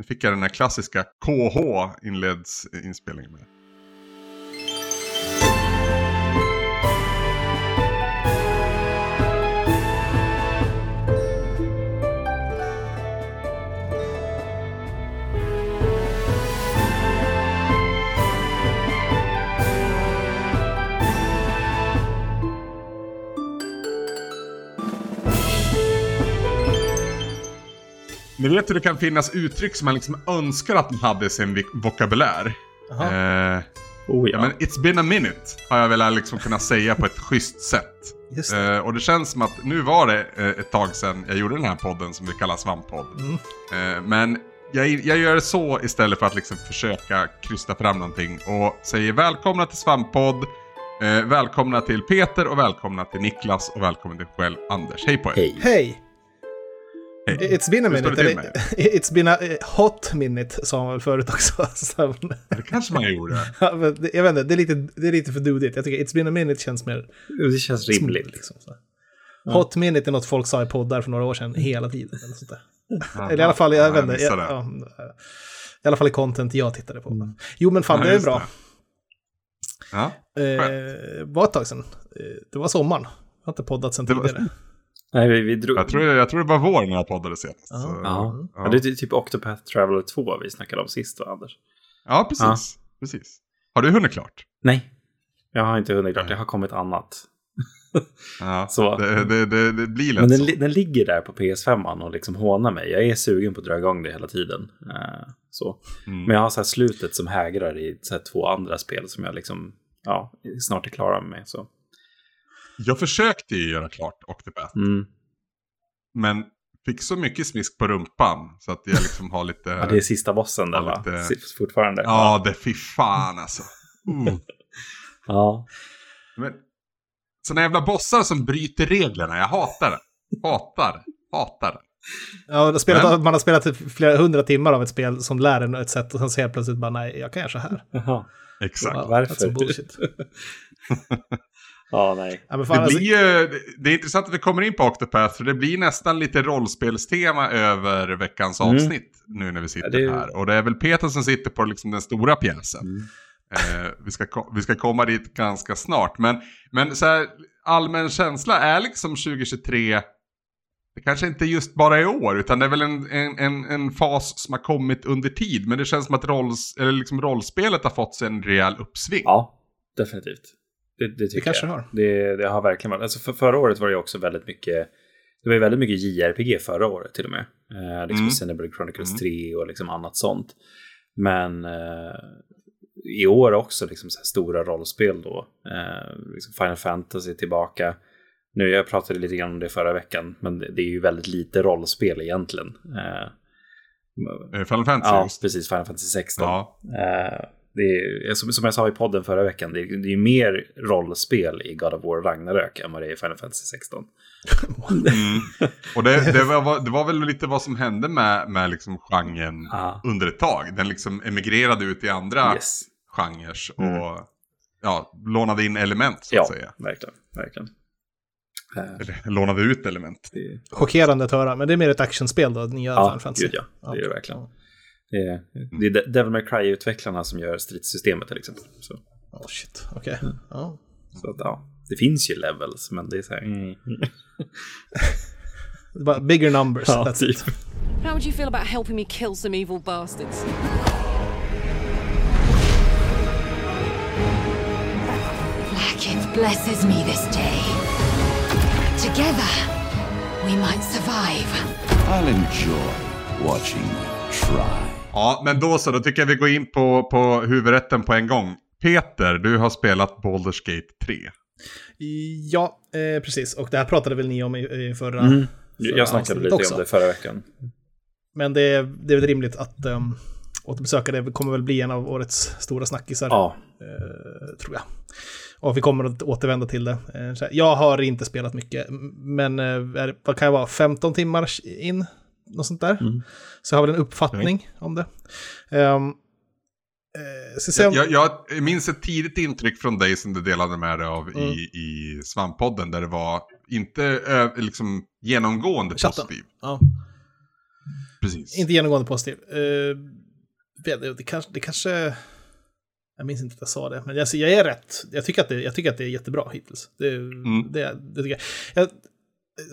Nu fick jag den här klassiska KH inleds inspelningen med. Ni vet hur det kan finnas uttryck som man liksom önskar att man hade i sin vokabulär. Eh, Oh, ja. men it's been a minute har jag väl liksom kunnat säga på ett schysst sätt. Just det. Eh, och det känns som att nu var det eh, ett tag sedan jag gjorde den här podden som vi kallar Svamppodd. Mm. Eh, men jag, jag gör det så istället för att liksom försöka krysta fram någonting och säger välkomna till Svamppodd. Eh, välkomna till Peter och välkomna till Niklas och välkommen till själv Anders. Hej på er. Hej. Hej! Hej. It's been a minute. det Eller, it's been a eh, hot minute, sa man väl förut också. Så, Det kanske man gjorde. ja, men det- jag vet inte, det är lite, det är lite för dudigt. Jag tycker it's been a minute känns mer Det känns rimligt. smooth, Liksom, så. Hot minute är något folk sa i poddar för några år sedan hela tiden. Eller, sånt där. eller i alla fall, jag Ja, vet inte. Jag, det. ja, I alla fall i content jag tittade på. Jo, men fan, Ja, det är bra. Ja. Eh, var ett tag sedan. Eh, det var sommaren. Jag har inte poddat sedan Det tidigare. Nej, vi, vi drog... Jag, tror, jag tror det var vår när jag poddade senast. Ja. Så, Ja. ja. det är typ Octopath Traveler 2 vi snackade om sist, va, Anders? ja, precis. precis. Har du hunnit klart? Nej. Jag har inte hunnit klart, det har kommit annat. Ja, Så. Det, det, det, det blir lätt Men den, den ligger där på PS5 och liksom hånar mig. Jag är sugen på att dra igång det hela tiden. Eh, så. Mm. Men jag har så här slutet som hägrar i så här två andra spel som jag liksom ja, snart är klara med. Så. Jag försökte ju göra klart Octopath. Mm. Men fick så mycket smisk på rumpan så att jag liksom har lite... Ja, det är sista bossen där va? lite- Fortfarande. Ja, det fy fan alltså. Uh. ja. Men, såna jävla bossar som bryter reglerna, jag hatar det. Hatar, hatar det. Ja, spelat, Men- man har spelat typ flera hundra timmar av ett spel som lär en ett sätt och sen så helt plötsligt bara nej, jag kan göra så här. Jaha. Exakt. Ja, varför? that's bullshit. Ja, nej. Ja, men fan, Det, alltså, blir ju, det är intressant att vi kommer in på Octopath, för det blir nästan lite rollspelstema över veckans Mm. avsnitt nu när vi sitter Ja, det är- här. Och det är väl Peter som sitter på liksom den stora pjäsen. Mm. Eh, vi, ska, vi ska komma dit ganska snart. Men, men så här, allmän känsla är liksom 2023, det kanske inte just bara i år, utan det är väl en, en, en, en fas som har kommit under tid. Men det känns som att rolls, eller liksom rollspelet har fått sig en rejäl uppsving. Ja, definitivt. Det, det tycker Det kanske jag. har. Det, det har verkligen varit. Alltså för, förra året var det också väldigt mycket. Det var ju väldigt mycket JRPG förra året till och med. Eh, liksom Mm. Xenoblade Chronicles Mm. 3 och liksom annat sånt. Men eh, i år också liksom så stora rollspel då. Eh, liksom Final Fantasy tillbaka. Nu, jag pratade lite grann om det förra veckan, men det, det är ju väldigt lite rollspel egentligen. Eh, Eh, Final Fantasy ja, just. precis. Final Fantasy 16. Ja. Det är, som, jag sa i podden förra veckan, det är, det är mer rollspel i God of War Ragnarök än vad det är i Final Fantasy 16. Mm. Och det, det, var, det var väl lite vad som hände med, med liksom genren Ja. under ett tag. Den liksom emigrerade ut i andra Yes. genrer och Mm. ja, lånade in element så Ja, att säga. verkligen. verkligen. Eh, Eller lånade ut element. det, chockerande att höra, men det är mer ett actionspel då, nya ja, Final Fantasy. gud ja. Det är det verkligen. Det är, det är De- Devil May Cry-utvecklarna som gör stridssystemet till exempel. Så, Oh shit, okej. Mm. Ja. så att, ja, det finns ju levels, men det är så här... Mm. Bara bigger numbers, Ja, that's typ. it. How would you feel about helping me kill some evil bastards? Blackith blesses me this day. Together, we might survive. I'll enjoy watching you try. Ja, men då så, då tycker jag vi går in på, på huvudrätten på en gång. Peter, du har spelat Baldur's Gate 3. Ja, eh, precis. Och det här pratade väl ni om i, i förra... Mm. förra Jag snackade lite också. om det förra veckan. Men det är, det är väl rimligt att um, återbesöka det kommer väl bli en av årets stora snackisar, Ja, eh, tror jag. Och vi kommer att återvända till det. Eh, jag har inte spelat mycket, men eh, vad kan jag vara, 15 timmar in? Något sånt där. Mm. Så jag har väl en uppfattning om det. Um, eh, om, Jag, jag minns ett tidigt intryck från dig som du delade med dig av Mm. i, i Svamppodden där det var inte ö, liksom genomgående Chatten. positiv. Ja. precis. Inte genomgående positiv. Uh, det, det, kanske, det kanske... Jag minns inte att jag sa det, men jag, jag är rätt. Jag tycker, att det, jag tycker att det är jättebra hittills. Det, Mm. det, det tycker jag. Jag,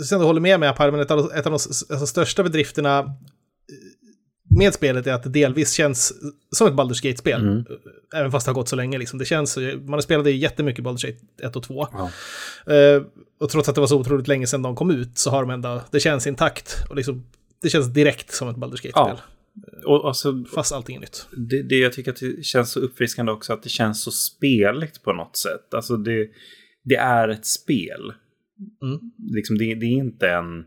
sen håller med mig här, men ett av, ett av de alltså, största bedrifterna eh, med spelet är att det delvis känns som ett Baldur's Gate-spel. Mm. Även fast det har gått så länge. Liksom. Det känns, man har spelat jättemycket Baldur's Gate 1 och 2. Ja. Eh, och trots att det var så otroligt länge sedan de kom ut så har de ändå, det känns intakt. Och liksom, det känns direkt som ett Baldur's Gate-spel. Ja. Och alltså, Fast allting är nytt. det, det jag tycker att det känns så uppfriskande också, att det känns så speligt på något sätt. Alltså det, det är ett spel. Mm. Liksom det, det är inte en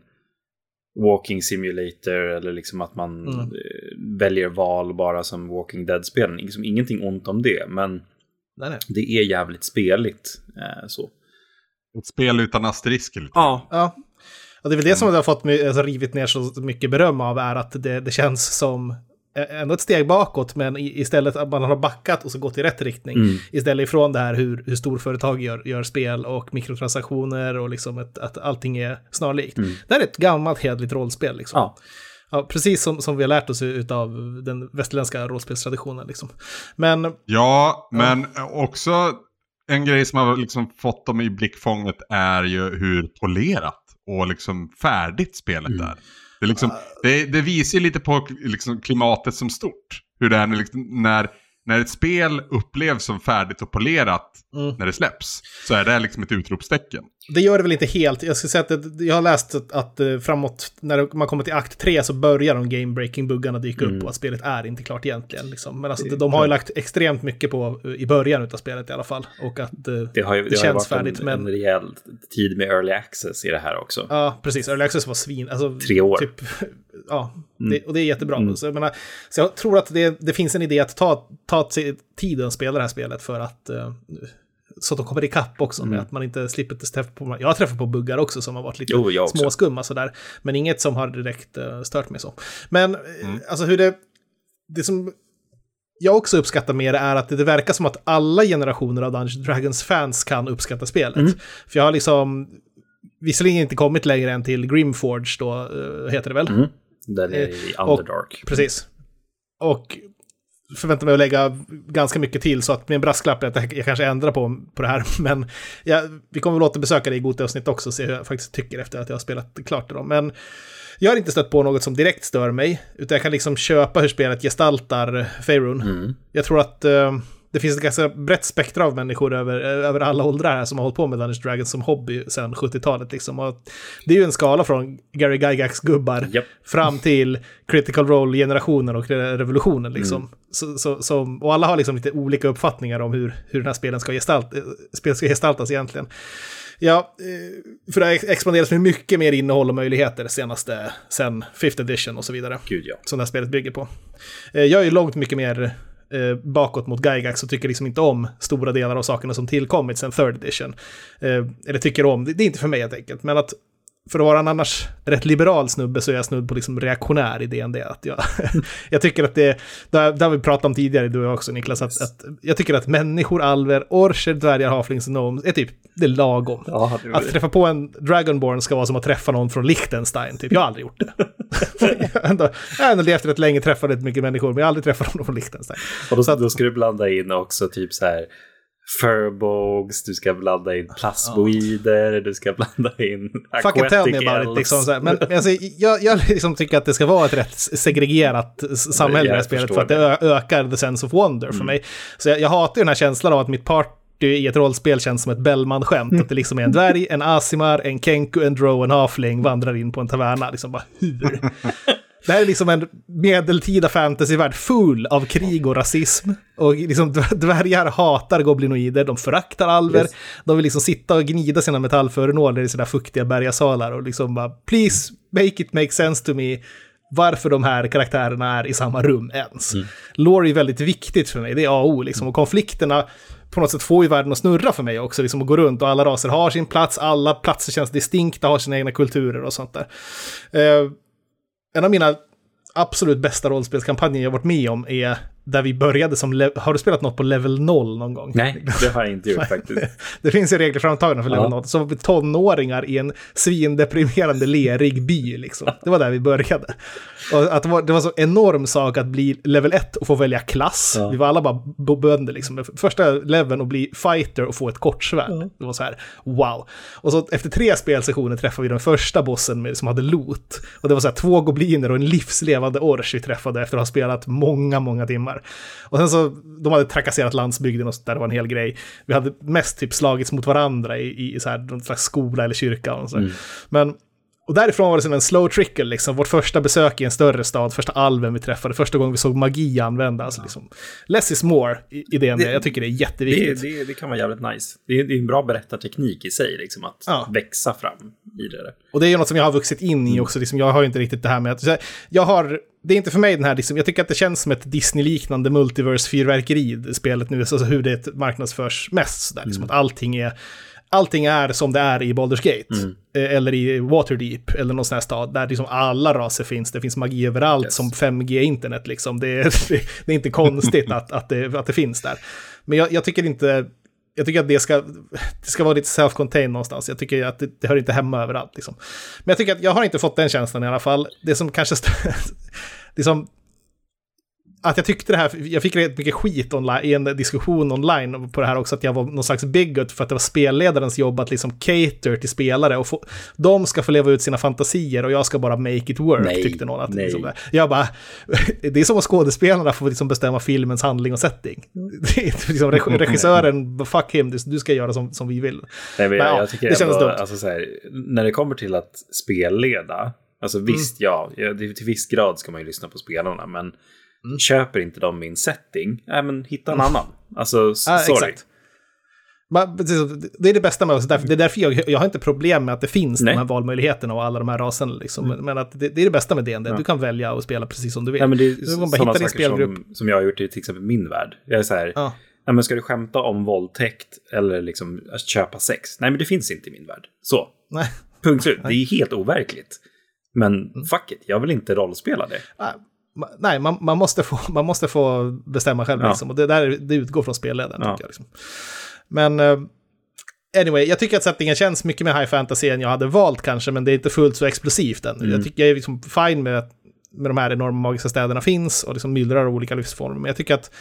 walking simulator eller liksom att man Mm. eh, väljer val bara som walking dead-spelen. Liksom ingenting ont om det, men Nej, nej. det är jävligt speligt. Eh, så. Ett spel utan asterisker. Lite. Ja, Ja. Och det är väl det som det har fått mig, alltså, rivit ner så mycket beröm av är att det, det känns som ändå ett steg bakåt, men istället att man har backat och så gått i rätt riktning. Mm. Istället ifrån det här hur, hur storföretag gör, gör spel och mikrotransaktioner och liksom ett, att allting är snarlikt. Det här är ett gammalt hederligt rollspel. Liksom. ja. Ja, precis som, som vi har lärt oss av den västerländska rollspelstraditionen. Liksom. Men Ja, men också en grej som har liksom fått dem i blickfånget är ju hur polerat och liksom färdigt spelet är. Det, liksom, det, det visar lite på liksom klimatet som stort. Hur det är när, liksom, när, när ett spel upplevs som färdigt och polerat Mm. när det släpps. Så är det liksom ett utropstecken. Det gör det väl inte helt. Jag ska säga att det, jag har läst att, att eh, framåt, när man kommer till akt 3 så börjar de game-breaking-buggarna dyka upp och att spelet är inte klart egentligen. Liksom. Men alltså, Det- de har ju lagt extremt mycket på eh, i början av spelet i alla fall. Och att eh, Det har ju, det, det har ju känns varit färdigt. en, men en rejäl tid med early access i det här också. Ja, precis. Early Access var svin. Alltså, Tre år. Typ, ja, Mm. det, och det är jättebra. Så, jag menar, så jag tror att det, det finns en idé att ta, ta tiden att spela det här spelet för att eh, så att de kommer ikapp också med Mm. att man inte slipper träffa på... Jag har träffat på buggar också som har varit lite Jo, småskumma sådär. Men inget som har direkt uh, stört mig så. Men eh, Mm. alltså hur det... Det som jag också uppskattar mer är att det, det verkar som att alla generationer av Dungeons Dragons-fans kan uppskatta spelet. Mm. För jag har liksom visserligen inte kommit längre än till Grimforge då, eh, heter det väl? Mm. Den är i Eh, och- Underdark. Precis. Och förväntar mig att lägga ganska mycket till så att min brasklapp är att jag kanske ändrar på, på det här. Men ja, vi kommer väl återbesöka det i Gote-avsnitt också och se hur jag faktiskt tycker efter att jag har spelat klart det. Men jag har inte stött på något som direkt stör mig, utan jag kan liksom köpa hur spelet gestaltar Faerun. Mm. Jag tror att eh, det finns ett ganska brett spektra av människor över, över alla åldrar här som har hållit på med Dungeons Dragons som hobby sedan 70-talet. Liksom. Och det är ju en skala från Gary Gygax-gubbar Japp. fram till critical role-generationen och revolutionen. Liksom. Mm. Så, så, som, och alla har liksom lite olika uppfattningar om hur, hur den här spelen ska, gestalt, spel ska gestaltas egentligen. Ja, eh, för det har ex- expanderats med mycket mer innehåll och möjligheter senaste, sen 5th edition och så vidare Gud ja. som det här spelet bygger på. Eh, Jag är ju långt mycket mer eh, bakåt mot Gygax och tycker liksom inte om stora delar av sakerna som tillkommit sen third edition. Eh, eller tycker om, det, det är inte för mig helt enkelt. Men att för att vara en annars rätt liberal snubbe så är jag snudd på liksom reaktionär i DND. Att jag, jag tycker att det, det har, det vi pratat om tidigare, du och jag också Niklas, att, att jag tycker att människor, alver, orcher, dvärgar, halflings och gnomes är typ, det är lagom. Ja, Att träffa på en Dragonborn ska vara som att träffa någon från Liechtenstein, typ. Jag har aldrig gjort det. jag har ändå, jag har ändå levt rätt länge, träffat rätt mycket människor, men jag har aldrig träffat någon från Liechtenstein. Och då, Så att- då ska du blanda in också typ så här furbogs, du ska blanda in plasmoider, du ska blanda in Fucking tell me about it, liksom. Så här. Men alltså, jag, jag liksom tycker att det ska vara ett rätt segregerat samhälle i det här spelet, för att det ökar the sense of wonder för mig. Så jag, jag hatar den här känslan av att mitt party i ett rollspel känns som ett Bellman-skämt. Att det liksom är en dvärg, en Asimar, en Kenku, en Drow, en Halfling vandrar in på en taverna. Liksom bara hur? Det här är liksom en medeltida fantasyvärld full av krig och rasism. Och liksom dv- dvärgar hatar goblinoider, de föraktar alver. Yes. De vill liksom sitta och gnida sina metallföremål i sina fuktiga bergasalar och liksom bara “Please make it make sense to me” varför de här karaktärerna är i samma rum ens. Lore är väldigt viktigt för mig, det är A och O liksom. Och konflikterna på något sätt får ju världen att snurra för mig också, liksom att gå runt och alla raser har sin plats, alla platser känns distinkta, har sina egna kulturer och sånt där. Eh, en av mina absolut bästa rollspelskampanjer jag varit med om är där vi började som... Har du spelat något på level 0 någon gång? Nej, det har jag inte gjort faktiskt. Det finns ju regler framtagna för level Ja. 0. Så var vi tonåringar i en svindeprimerande lerig by liksom. Det var där vi började. Och att det var, det var så enorm sak att bli level 1 och få välja klass. Ja. Vi var alla bara bönder liksom. Första leveln att bli fighter och få ett kortsvärd. Det var så här, wow. Och så efter tre spelsessioner träffade vi den första bossen med, som hade loot. Och det var så här två gobliner och en livslevande orch vi träffade efter att ha spelat många, många timmar. Och sen så, de hade trakasserat landsbygden och så där, det var en hel grej. Vi hade mest typ slagits mot varandra i, i så här, någon slags skola eller kyrka. Och så. Mm. Men och därifrån var det som en slow trickle, liksom. Vårt första besök i en större stad, första alven vi träffade, första gången vi såg magi användas. Liksom. Less is more i, det, Det- Jag tycker det är Det, jätteviktigt. det, det kan vara jävligt nice. Det är, det är en bra berättarteknik i sig, liksom, att Ja. växa fram i det. Och det är ju något som jag har vuxit in Mm. i också. Liksom, jag har ju inte riktigt det här med att... här, Jag har... Det är inte för mig den här, liksom, jag tycker att det känns som ett Disney-liknande multiverse-fyrverkeri, spelet nu, alltså hur det marknadsförs mest. Sådär, liksom, Mm. att allting är, allting är som det är i Baldur's Gate. Mm. Eh, Eller i Waterdeep, eller någon sån här stad, där liksom alla raser finns. Det finns magi överallt, Yes. som 5G-internet. Liksom. Det, är, det är inte konstigt att, att, det, att det finns där. Men jag, jag tycker inte... Jag tycker att det ska, det ska vara lite self-contained någonstans. Jag tycker att det, det hör inte hemma överallt. Liksom. Men jag tycker att jag har inte fått den känslan i alla fall. Det som kanske... st- det som att jag tyckte det här, jag fick rätt mycket skit online, i en diskussion online på det här också, att jag var någon slags bigot för att det var spelledarens jobb att liksom cater till spelare och få, de ska få leva ut sina fantasier och jag ska bara make it work, Nej, tyckte någon. Att, liksom, jag bara, det är som att skådespelarna får liksom bestämma filmens handling och setting. Liksom, reg- regissören, fuck him, du ska göra som, som vi vill. Nej, men jag, ja, jag tycker det kändes ändå, dumt. alltså, här, när det kommer till att spelleda, alltså Mm. visst, ja, ja, till viss grad ska man ju lyssna på spelarna, men Mm. köper inte de min setting, äh, men hitta en annan. Alltså, Ja, sorry. exakt. Precis, Det är det bästa med oss. Det är därför jag, jag har inte problem med att det finns Nej. de här valmöjligheterna och alla de här raserna. Liksom. Men att det, det är det bästa med DND. Du kan välja och spela precis som du vill. Nej, men det är du kan bara hitta din spelgrupp. som, som jag har gjort i till exempel min värld. Jag är så här, Ja. nej, men ska du skämta om våldtäkt eller liksom att köpa sex? Nej, men det finns inte i min värld. Så, Nej. punkt slut. Det är helt overkligt. Men Mm. fuck it, jag vill inte rollspela det. Nej, ma- Nej, man, man, måste få, man måste få bestämma själv. Ja. Liksom. Och det, där, det utgår från spelledaren. Ja. Jag, liksom. Men eh, anyway, jag tycker att settingen känns mycket mer high fantasy än jag hade valt kanske, men det är inte fullt så explosivt än. Mm. Jag tycker jag är liksom fine med att med de här enorma magiska städerna finns och liksom myllrar av olika livsformer. Men jag tycker att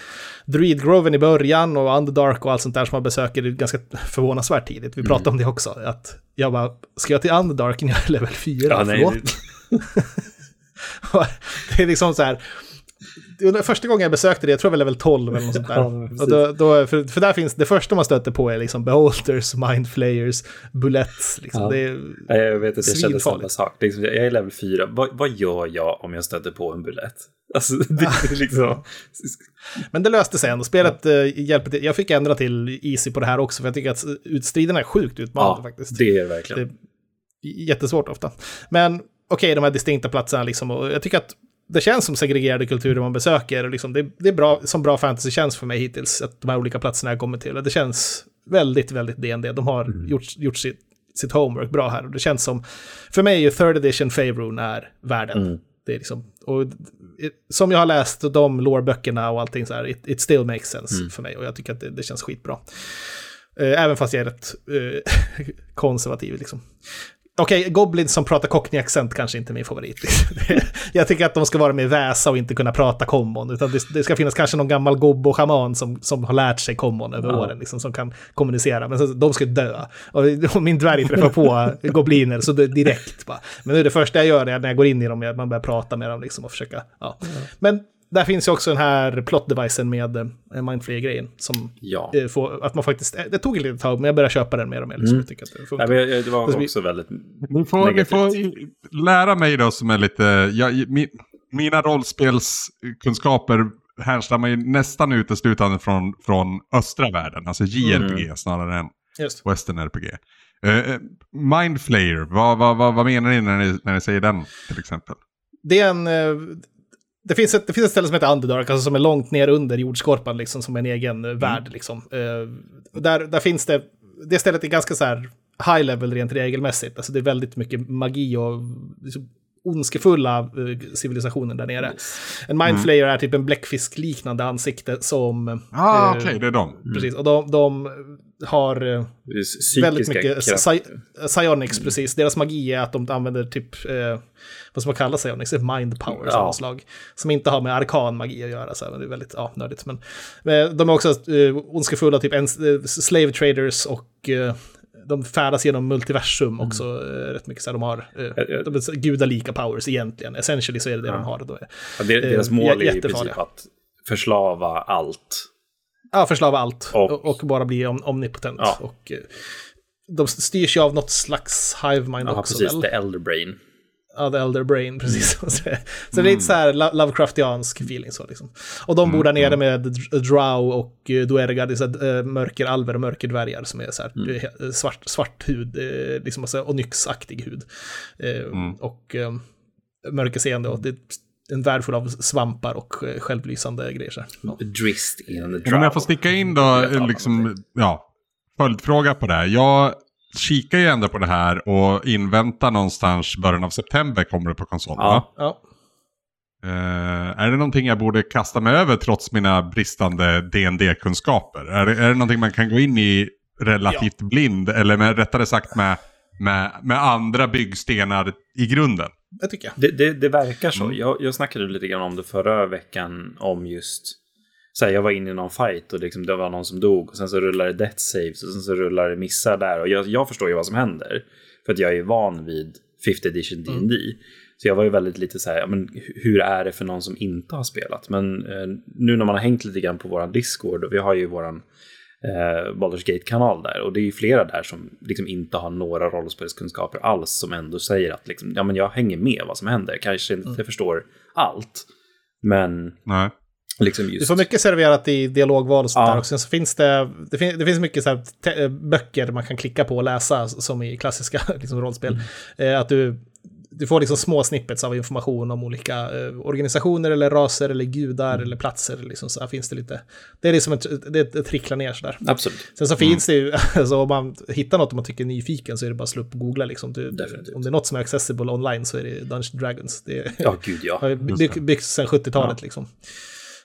Druid Groven i början och Underdark och allt sånt där som man besöker är ganska förvånansvärt tidigt. Vi pratade om det också. Att jag bara, ska jag till Underdark när jag är level 4? Ja, nej, Förlåt? det- det är liksom så här. Första gången jag besökte det, jag tror jag var level 12 eller något sånt där. Ja, och då, då, för, för där finns, det första man stöter på är liksom beholders, mindflayers, bullets. Liksom. Ja. Det är, Nej, jag vet att jag kände samma sak. Liksom, jag är level 4. Vad, vad gör jag om jag stöter på en bulett? Alltså, det är liksom... men det löste sig ändå. Spelet eh, hjälpte till. Jag fick ändra till easy på det här också, för jag tycker att utstriderna är sjukt utmanande Ja, faktiskt. det är det verkligen. Det är jättesvårt ofta. Men okej, de här distinkta platserna liksom. Och jag tycker att det känns som segregerade kulturer man besöker. och Liksom, det, det är bra, som bra fantasy känns för mig hittills, att de här olika platserna jag kommer till. Och det känns väldigt, väldigt DND. De har gjort, gjort sitt, sitt homework bra här. Och det känns som, för mig är ju third edition Faerun är världen. Det är liksom, och som jag har läst de lårböckerna och allting så här, it, it still makes sense för mig. Och jag tycker att det, det känns skitbra. Eh, Även fast jag är rätt eh, konservativ liksom. Okej, Goblins som pratar cockney-accent kanske inte är min favorit. jag tycker att de ska vara mer väsa och inte kunna prata common. Utan det, det ska finnas kanske någon gammal gobbo-schaman som, som har lärt sig common över åren, liksom, som kan kommunicera. Men så, de ska dö. Och min dvärg träffar på gobliner så det, direkt bara. Men nu det första jag gör är när jag går in i dem, är att man börjar prata med dem liksom och försöka. Ja. Men där finns ju också den här plot-devicen med eh, mindflayer-grejen. Som Ja. eh, får, att man faktiskt, eh, det tog ett litet tag, men jag börjar köpa den mer och mer. Liksom. Att det. Nej, men jag, det var vi- också väldigt Ni får, ni negativt. får i- lära mig då som är lite... Jag, mi, mina rollspelskunskaper härstammar ju nästan uteslutande från, från östra världen. Alltså JRPG Mm. snarare än Just. Western RPG. Uh, Mindflayer, vad, vad, vad, vad menar ni när, ni när ni säger den till exempel? det är en... Det finns, ett, det finns ett ställe som heter Underdark, alltså som är långt ner under jordskorpan, liksom, som en egen eh, värld. Liksom. Eh, där, där finns det... Det stället är ganska så här high level rent regelmässigt. Alltså det är väldigt mycket magi och liksom, ondskefulla eh, civilisationen där nere. En mindflayer är typ en bläckfisk-liknande ansikte som... Ah, eh, okej, det är de. Precis, och de, de har eh, väldigt mycket krafter. psi- psionics, precis. Deras magi är att de använder typ, eh, vad ska man kalla psionics? Mind powers Ja. något slag. Som inte har med arkan magi att göra, så här, men det är väldigt ja, nördigt. Men, men de är också eh, ondskefulla, typ en, eh, slave traders och eh, de färdas genom multiversum också eh, rätt mycket. Så här, de har eh, ja. de är gudalika powers egentligen. Essentially så är det det de har. Då. Ja, det, deras eh, mål är i princip att förslava allt. Ja, förslava allt Och- och, och bara bli om, omnipotent. Ja. Och, eh, de styrs ju av något slags hive mind Ja, också. precis. väl? The Elder Brain. Ja, The Elder Brain, precis. så det är lite så här Lo- Lovecraftiansk feeling så liksom. Och de bor där nere med Dr- Drow och uh, Duergar, det är så här, uh, mörkeralver och mörkerdvärgar som är så här eh, svart, svart hud, eh, liksom alltså onyxaktig hud. Eh, Och mörkerseende och det en värld full av svampar och eh, självlysande grejer. Så. Ja. Drist in the Om jag får sticka in då, alla liksom, ja, följdfråga på det här. Jag kikar ju ändå på det här och inväntar någonstans början av september kommer det på konsol. Ja. Ja. Eh, är det någonting jag borde kasta mig över trots mina bristande dd kunskaper Är det, är det någonting man kan gå in i relativt blind eller med, rättare sagt med, med, med andra byggstenar i grunden? Det tycker jag. Det, det, det verkar Mm. så. Jag, jag snackade lite grann om det förra veckan om just så här, jag var inne i någon fight och liksom, det var någon som dog och sen så rullar det death saves och sen så rullar det missar där och jag, jag förstår ju vad som händer för att jag är van vid 5th edition Mm. D&D. Så jag var ju väldigt lite så här, men hu- hur är det för någon som inte har spelat? Men eh, nu när man har hängt lite grann på våran Discord, och vi har ju våran eh, Baldur's Gate-kanal där. Och det är ju flera där som liksom inte har några rollspelskunskaper alls som ändå säger att liksom, ja, men jag hänger med vad som händer. Kanske inte Mm. förstår allt, men Nej. liksom Du just... får mycket serverat i dialogval och sånt Ja. där. Och sen så finns det, det, fin, det finns mycket så böcker man kan klicka på och läsa som i klassiska liksom, rollspel. Mm. Eh, att du, du får liksom små snippets av information om olika eh, organisationer eller raser eller gudar Mm. eller platser. Liksom, så finns det lite. Det är liksom ett, det, det tricklar ner sådär. Absolut. Sen så Mm. finns det ju, alltså om man hittar något man tycker är nyfiken så är det bara att slå upp och googla liksom. Du, om det är något som är accessible online så är det Dungeons Dragons. Det, Ja, gud ja. har bygg, byggts sedan 70-talet liksom.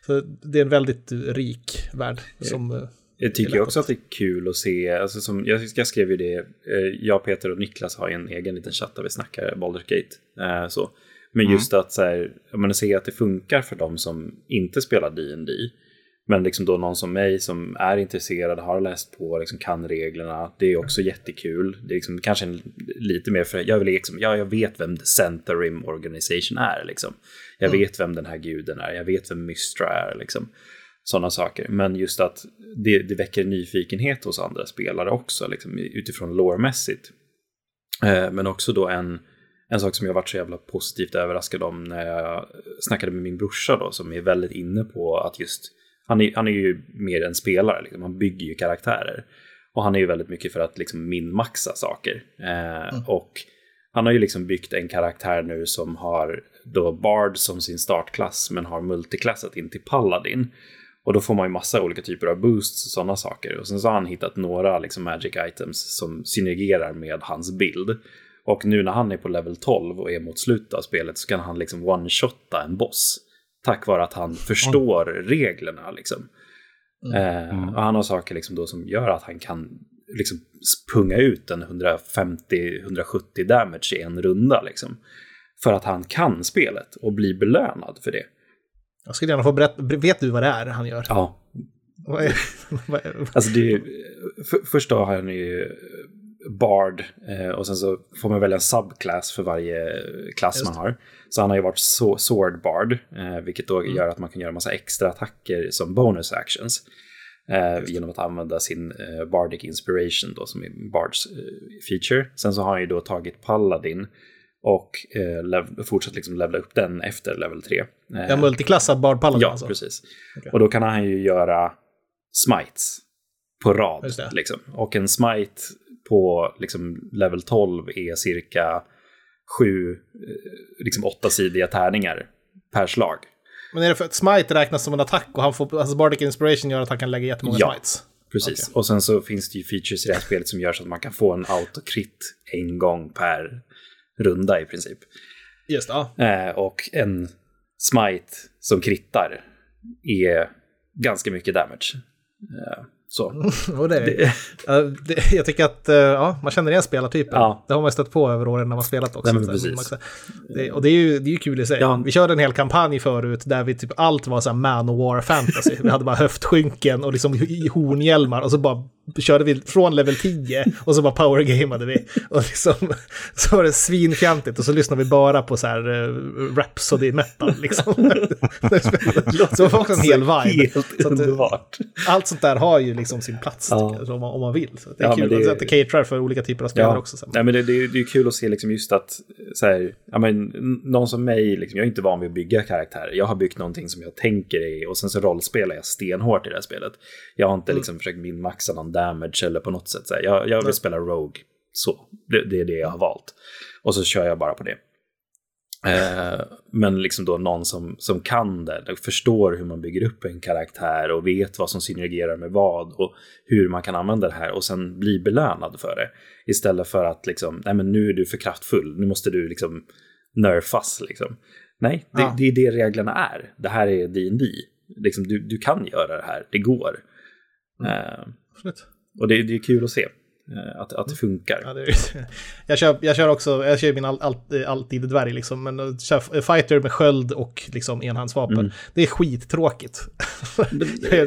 Så det är en väldigt rik värld som... Jag tycker också att det är kul att se, alltså som, jag, jag skrev ju det, eh, jag, Peter och Niklas har en egen liten chatt där vi snackar Baldur's Gate. Eh, så. Men just att så här, jag menar, se att det funkar för de som inte spelar D&D men liksom då någon som mig som är intresserad, har läst på, liksom kan reglerna. Det är också jättekul. Det är liksom kanske en, lite mer för, jag, vill liksom, ja, jag vet vem The Center Rim Organization är. Liksom. Jag vet vem den här guden är, jag vet vem Mystra är. Liksom sådana saker. Men just att det, det väcker nyfikenhet hos andra spelare också, liksom, utifrån lårmässigt. Eh, men också då en, en sak som jag varit så jävla positivt överraskad om när jag snackade med min brorsa då, som är väldigt inne på att just, han är, han är ju mer en spelare, liksom, han bygger ju karaktärer. Och han är ju väldigt mycket för att liksom minmaxa saker. Eh, Och han har ju liksom byggt en karaktär nu som har då Bard som sin startklass men har multiklassat in till Paladin. Och då får man ju massa olika typer av boosts och sådana saker. Och sen så har han hittat några liksom magic items som synergerar med hans bild. Och nu när han är på level 12 och är mot slutet av spelet så kan han liksom one-shotta en boss. Tack vare att han förstår reglerna liksom. Eh, och han har saker liksom då som gör att han kan liksom punga ut en 150-170 damage i en runda liksom. För att han kan spelet och blir belönad för det. Jag skulle gärna få berätta, vet du vad det är han gör? Ja, Vad är, vad är, Alltså det är för, först då har han ju Bard eh, och sen så får man välja en subclass för varje klass man har. Så han har ju varit so Sword Bard, eh, vilket då gör att man kan göra massa extra attacker som bonus actions. Eh, genom att använda sin eh, Bardic Inspiration då, som är Bards eh, feature. Sen så har han ju då tagit Paladin och eh, fortsatt liksom levla upp den efter level 3. Eh, jag multiklassad Bard Paladin Ja, alltså? precis. Okej. Och då kan han ju göra smites på rad. Liksom. Och en smite på liksom, level 12 är cirka sju, eh, liksom åttasidiga tärningar per slag. Men är det för att smite räknas som en attack och han får, alltså Bardic Inspiration gör att han kan lägga jättemånga Ja. smites? Precis. Och sen så finns det ju features i det här spelet som gör så att man kan få en autocrit en gång per runda i princip. Just det. Eh, och en smite som krittar är ganska mycket damage. Eh, så. Och det, ja, det, jag tycker att eh, ja, man känner igen spelartypen. Ja. Det har man stött på över åren när man spelat också. Nej, precis. man det, och det är ju, det är ju kul i sig. Ja. Vi körde en hel kampanj förut där vi typ allt var så här Manowar fantasy. vi hade bara höftskynken och liksom hornhjälmar och så bara körde vi från level 10 och så bara powergamade vi. Och liksom, så var det svinfjantigt och så lyssnade vi bara på så här uh, Rhapsody metal liksom. så det var också en hel vibe. Helt Så att, eh, allt sånt där har ju liksom sin plats Ja. jag, om, man, om man vill. Så det är Ja, kul det- att det caterar för olika typer av spelare också. Så. Nej, men det, det, är- det är kul att se liksom just att så här, ja, men, någon som mig, liksom, jag är inte van vid att bygga karaktärer. Jag har byggt någonting som jag tänker i och sen så rollspelar jag stenhårt i det här spelet. Jag har inte liksom försökt minmaxa någon damage eller på något sätt. Så här, jag, jag vill spela Rogue, så. Det, det är det jag har valt. Och så kör jag bara på det. Eh, men liksom då någon som, som kan det, och förstår hur man bygger upp en karaktär och vet vad som synergerar med vad och hur man kan använda det här och sen bli belönad för det. Istället för att liksom, nej men nu är du för kraftfull, nu måste du liksom nerfas liksom. Nej, det, Ja. det är det reglerna är. Det här är D&D. Liksom, du, du kan göra det här, det går. Eh, Absolut. och det, det är kul att se eh, att, att det funkar. Ja, det är, jag, kör, jag kör också, jag kör min all, all, alltid dvärg liksom, men att köra fighter med sköld och liksom enhandsvapen. Mm. Det är skittråkigt.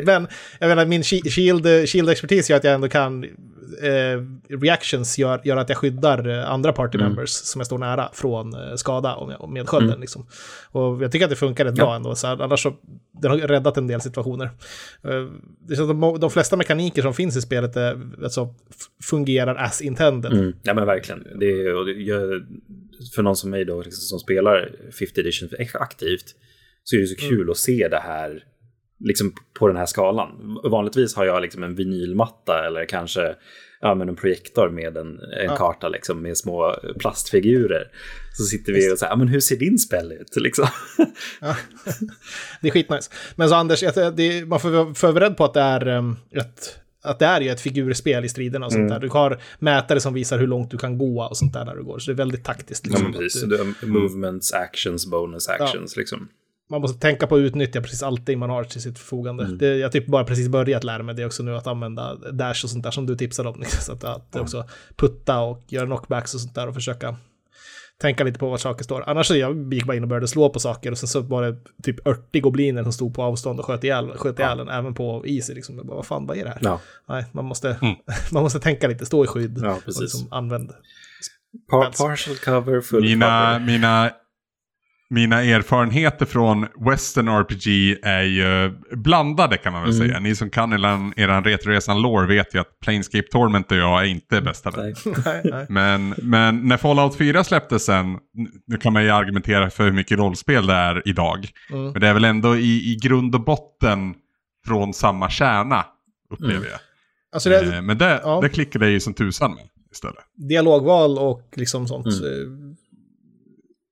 men jag menar, min shi- shield, shield-expertis gör att jag ändå kan, eh, reactions gör, gör att jag skyddar eh, andra party Mm. members som jag står nära från eh, skada jag, med skölden. Liksom. Och jag tycker att det funkar rätt bra ändå, så här, annars så, den har räddat en del situationer. Det är så att de, de flesta mekaniker som finns i spelet är, alltså, fungerar as intended. Mm. Ja men verkligen. Det är, och det gör, för någon som mig då liksom, som spelar 50 edition aktivt så är det så kul att se det här liksom på den här skalan. Vanligtvis har jag liksom en vinylmatta eller kanske ja, men en projektor med en, en karta liksom, med små plastfigurer. Så sitter vi och säger, ja, men hur ser din spel ut? Liksom. Det är skitnice. Men så Anders, det, man får vara förberedd på att det är um, ett att det är ju ett figurspel i striderna och sånt där. Du har mätare som visar hur långt du kan gå och sånt där när du går. Så det är väldigt taktiskt. Ja, Liksom. men precis. Är Movements, actions, bonus actions. Liksom. Man måste tänka på att utnyttja precis allting man har till sitt förfogande. Det, jag typ bara precis börjat lära mig det också nu, att använda dash och sånt där som du tipsade om. Liksom. Så att, att också putta och göra knockbacks och sånt där och försöka tänka lite på var saker står. Annars så jag gick bara in och började slå på saker och sen så var det typ 80 gobliner som stod på avstånd och sköt ihjäl, sköt ihjäl en, även på easy. Liksom. Jag bara, vad fan, vad är det här? Ja. Nej, man måste, man måste tänka lite, stå i skydd Ja, och liksom använda. Par partial cover, full Mina, cover. mina, mina erfarenheter från Western RPG är ju blandade kan man väl Mm. säga. Ni som kan eran, eran Retroresan lore vet ju att Planescape Torment och jag är inte bästa vänner. Men, men när Fallout 4 släpptes sen, nu kan man ju argumentera för hur mycket rollspel det är idag. Mm. Men det är väl ändå i, i grund och botten från samma kärna, upplever Mm. jag. Alltså det, Eh, Men det, ja. det klickade jag ju som tusan med istället. dialogval och liksom sånt Mm.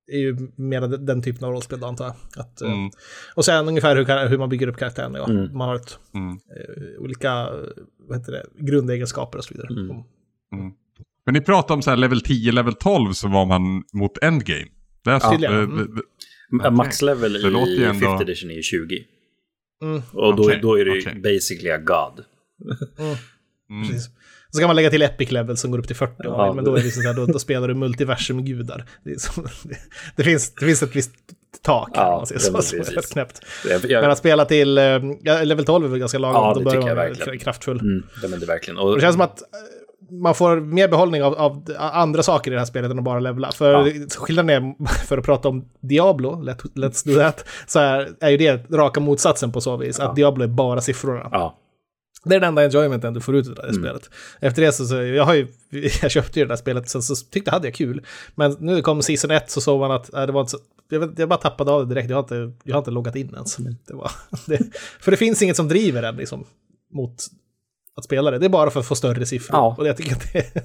Är ju mer den- den typen av rollspel då, antar jag. Att, eh, Mm. Och sen ungefär hur, hur man bygger upp karaktären. Ja. Mm. Man har ett, Mm. eh, olika vad heter det, grundegenskaper och så vidare. Mm. Men ni pratade om så här level 10, level 12 så var man mot endgame. Det är Tydligen. eh, Mm. Ja, Max level i ändå- 50 edition är ju 20. Mm. Och då, Okej, då är det ju okej. basically a god. mm. Precis. Så kan man lägga till epic level som går upp till 40, Ja, men då, är det liksom så här, då, då spelar du multiversum-gudar. Det, som- det, det, finns, det finns ett visst tak, Ja, om man säger så. precis. rätt knäppt. Jag, jag, Men att spela till eh, ja, level 12 är väl ganska lagom, Ja, då börjar man verkligen. kraftfull. mm, det men det verkligen. Och Och, det känns som att eh, man får mer behållning av, av andra saker i det här spelet än att bara levla. För Ja. skillnaden är, för att prata om Diablo, let, let's do that, så är, är ju det raka motsatsen på så vis. Ja. Att Diablo är bara siffrorna. ja, Det är den enda enjoymenten du får ut av det Mm. spelet. Efter det så, så jag har ju, jag köpte ju det där spelet, sen så tyckte jag hade jag kul. Men nu kom season 1 så såg man att äh, det var inte så, jag, jag bara tappade av det direkt, jag har inte, jag har inte loggat in ens. Mm. Det var, det, för det finns inget som driver en liksom, mot att spela det. Det är bara för att få större siffror. Ja. Och jag tycker att det,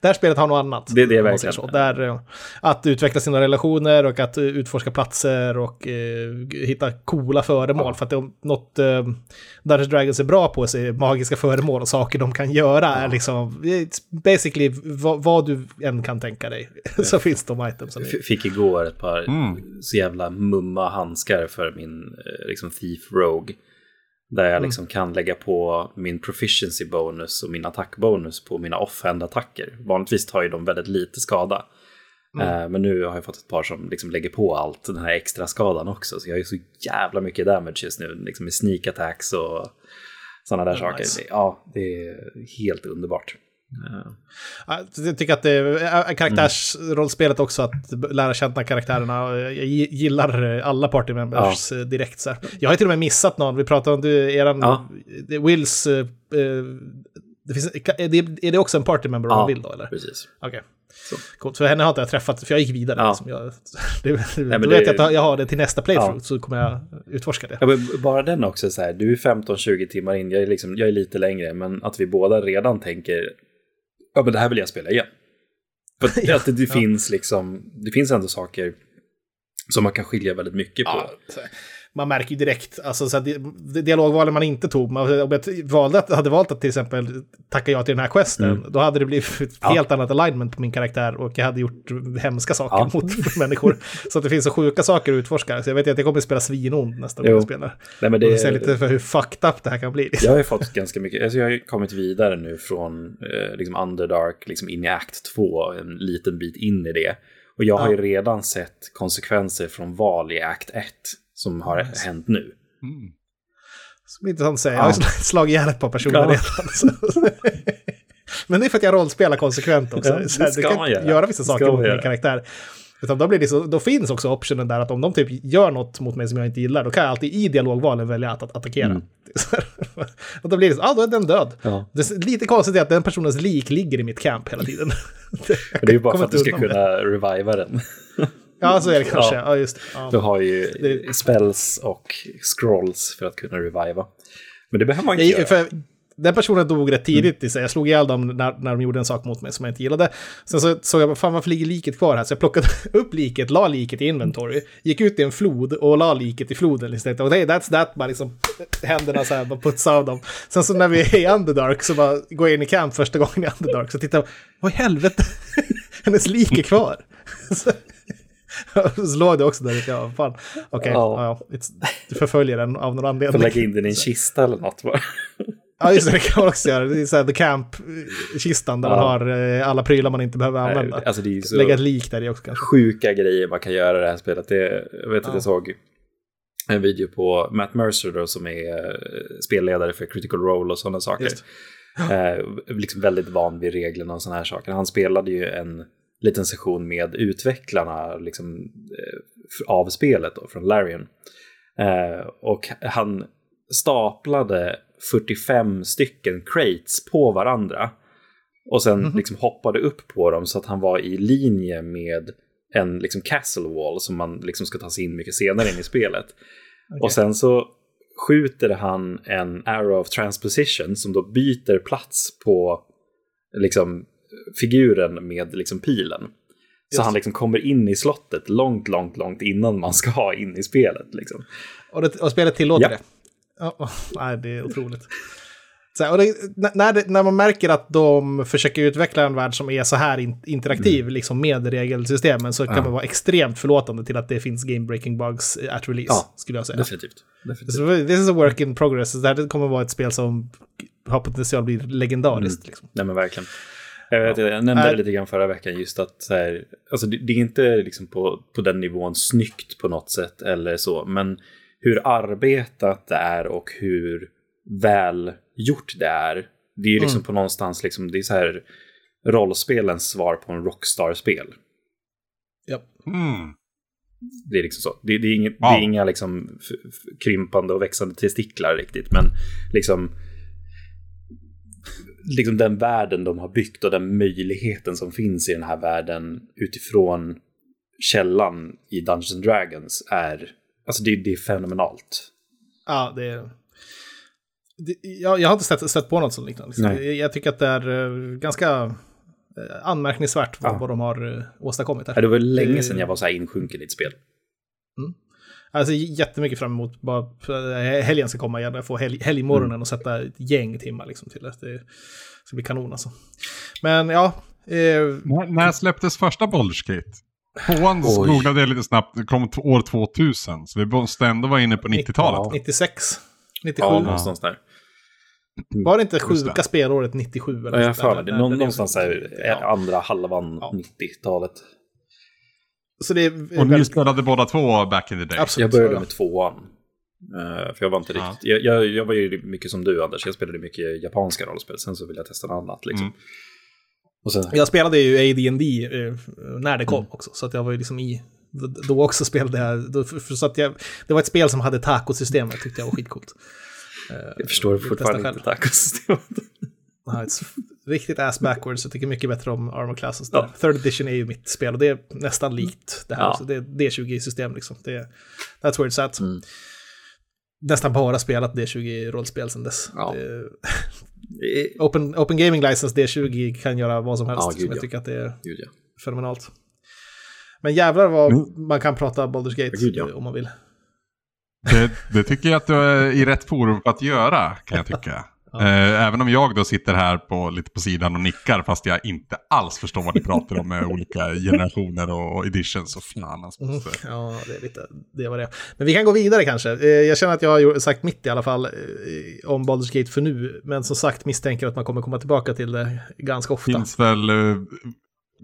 det här spelet har något annat. Det är det verkligen. Så. Där, eh, att utveckla sina relationer och att eh, utforska platser och eh, hitta coola föremål. För att det är något eh, Dungeons Dragons är bra på är magiska föremål och saker de kan göra. Är liksom, it's basically vad, vad du än kan tänka dig. så finns de itemsen. i. F- Fick igår ett par Mm. så jävla mumma handskar för min eh, liksom Thief Rogue. Där jag liksom kan lägga på min proficiency bonus och min attackbonus på mina offhand-attacker. Vanligtvis tar ju de väldigt lite skada. Eh, men nu har jag fått ett par som liksom lägger på allt, den här extra skadan också. Så jag har ju så jävla mycket damage just nu, liksom med sneak attacks och sådana där Ja, saker. nice. Ja, det är helt underbart. Ja, Jag tycker att det är karaktärsrollspelet också, att lära känna karaktärerna. Jag gi- gillar alla party members eh, direkt. Så här. Jag har till och med missat någon. Vi pratade om du, eran, Ja. Wills... eh, eh, det finns, är, det, också en party member om Ja, man vill då? Eller? precis. Okej. Så. Coolt, för henne har inte jag träffat, för jag gick vidare. Ja. Liksom. Jag, det, men då vet jag att jag har det till nästa playthrough, Ja. så kommer jag utforska det. Ja, bara den också, så här, du är 15-20 timmar in, jag är, liksom, jag är lite längre, men att vi båda redan tänker, ja men det här vill jag spela igen. För att, det, det finns liksom, det finns ändå saker som man kan skilja väldigt mycket på. Ja. Man märker ju direkt, alltså så dialogvalen man inte tog, man, om jag valde att, hade valt att till exempel tacka ja till den här questen, då hade det blivit ett Ja. helt annat alignment på min karaktär och jag hade gjort hemska saker Ja. mot människor. Så att det finns så sjuka saker att utforska. Så jag vet att jag kommer att spela svinond nästa gång jag spelar. Nej, men Det... se lite för hur fucked up det här kan bli. Jag har ju fått ganska mycket, alltså jag har ju kommit vidare nu från eh, liksom Underdark liksom in i Act 2, en liten bit in i det. Och jag har ju redan sett konsekvenser från val i Act 1 som har hänt nu. Som intressant att säga. Jag har Ja. slagit ihjäl ett par personer Ja. redan. Men det är för att jag rollspelar konsekvent också. Ja, så ska du kan man inte göra. göra vissa saker mot min karaktär. Utan då, blir det så, då finns också optionen där att om de typ gör något mot mig som jag inte gillar, då kan jag alltid i dialogvalen välja att, att attackera. Mm. Och då blir det så, ja ah, då är den död. Ja. Det är lite konstigt är att den personens lik ligger i mitt camp hela tiden. Det är ju bara för att du ska inte kunna reviva den. Ja, så är det kanske. Ja. Ja, just det. Du Ja. har ju Det- spells och scrolls för att kunna reviva. Men det behöver man inte Jag, göra. den personen dog rätt tidigt i sig. Jag slog ihjäl dem när, när de gjorde en sak mot mig som jag inte gillade. Sen så såg jag, fan varför ligger liket kvar här? Så jag plockade upp liket, la liket i inventory, gick ut i en flod och la liket i floden istället. Och hey, that's that, bara liksom händerna så här, bara putsa av dem. Sen så när vi är i Underdark så bara går jag in i camp första gången i Underdark så tittar jag, vad i helvete? Hennes lik är kvar. Så- låg det också där, ja fan. Okej, Ja. ja. it's- du förföljer den av någon Får anledning. lägga in den i en kista eller något bara. Ja, just det, det kan man också göra. Det är så här The Camp-kistan där Ja. man har eh, alla prylar man inte behöver använda. Alltså det är ju så Lägga ett lik där i också kanske. sjuka grejer man kan göra i det här spelet. Det, jag vet att jag såg en video på Matt Mercer då, som är eh, spelledare för Critical Role och sådana saker. Eh, liksom väldigt van vid reglerna och sådana här saker. Han spelade ju en liten session med utvecklarna liksom, eh, av spelet då, från Larian. Eh, och han staplade 45 stycken crates på varandra. Och sen liksom hoppade upp på dem så att han var i linje med en liksom castle wall som man liksom ska ta sig in mycket senare in i spelet. Och sen så skjuter han en arrow of transposition som då byter plats på liksom figuren med liksom pilen. Så han liksom kommer in i slottet långt, långt, långt innan man ska in i spelet. Liksom. Och, det, och spelet tillåter Ja. det. Ja, oh, nej, det är otroligt. Här, och det, när, det, när man märker att de försöker utveckla en värld som är så här in, interaktiv liksom med regelsystemen så kan Mm. Ja. man vara extremt förlåtande till att det finns game-breaking bugs at release, Ja, skulle jag säga. Definitivt. Definitivt. This is a work in progress. Det här kommer vara ett spel som har potential att bli legendariskt. Mm. Liksom. Nej men verkligen. Jag, vet, jag nämnde det lite grann förra veckan just att så här, alltså det, det är inte liksom på, på den nivån snyggt på något sätt eller så, men hur arbetat det är och hur väl gjort det är. Det är ju liksom på någonstans liksom, det är så här rollspelens svar på en Rockstar-spel. Ja. Mm. Det är liksom så. Det, det, är, inget, Wow. det är inga liksom krympande och växande testiklar riktigt, men liksom liksom den världen de har byggt och den möjligheten som finns i den här världen utifrån källan i Dungeons and Dragons är, alltså det, det är fenomenalt. Ja, det är... Det, jag, jag har inte stött, stött på något sånt liknande. Nej. Jag, jag tycker att det är eh, ganska eh, anmärkningsvärt vad, Ja. vad de har eh, åstadkommit här. Det var länge sedan jag var så här insjunken i ett spel. Alltså jättemycket fram emot bara eh, helgen ska komma igen. Jag får helg, helgmorgonen Mm. och sätta ett gäng timmar liksom till det. Det ska bli kanon alltså. Men ja, eh, När, när släpptes första Baldur's Gate? Tvåan googlade jag lite snabbt, det kom år 2000. Så vi måste ändå vara inne på 90-talet. 96, 97. Ja, någonstans där. Var det inte sjuka det. spelåret 97? Eller Ja, jag har för mig det. Någonstans där, Ja. andra halvan Ja. 90-talet. Så det är Och ni spelade båda två back in the day. Absolut. Jag började ja. med tvåan. Eh, för jag var inte Ja. riktigt... Jag, jag, jag var ju mycket som du Anders, jag spelade mycket japanska rollspel. Sen så ville jag testa något annat liksom. Mm. Och sen, Jag spelade ju AD&D eh, när det kom Mm. också, så att jag var ju liksom i... Då också spelade jag... Då, för, så att jag, det var ett spel som hade tacosystemet, tyckte jag var skitcoolt. jag förstår vill fortfarande testa inte tacosystemet. Ja, ett riktigt ass backwards, jag tycker mycket bättre om Armor Classes. Ja. där. Third edition är ju mitt spel och det är nästan likt det här. Ja. Så det är D20-system liksom. Det är, that's where it's at. Mm. Nästan bara spelat D20-rollspel sedan dess. Ja. Det, open, open Gaming License D20 kan göra vad som helst. Ja, som gud, jag ja. tycker att det är Gud, ja. fenomenalt. Men jävlar vad Mm. man kan prata Baldur's Gate Gud, ja. om man vill. Det, det tycker jag att du är i rätt forum för att göra, kan jag tycka. Eh, Även om jag då sitter här på, lite på sidan och nickar fast jag inte alls förstår vad ni pratar om med olika generationer och, editions och fan alltså. Mm. Ja, det är lite det var det. Men vi kan gå vidare kanske. Eh, Jag känner att jag har sagt mitt i alla fall eh, om Baldur's Gate för nu. Men som sagt misstänker att man kommer komma tillbaka till det ganska ofta. finns väl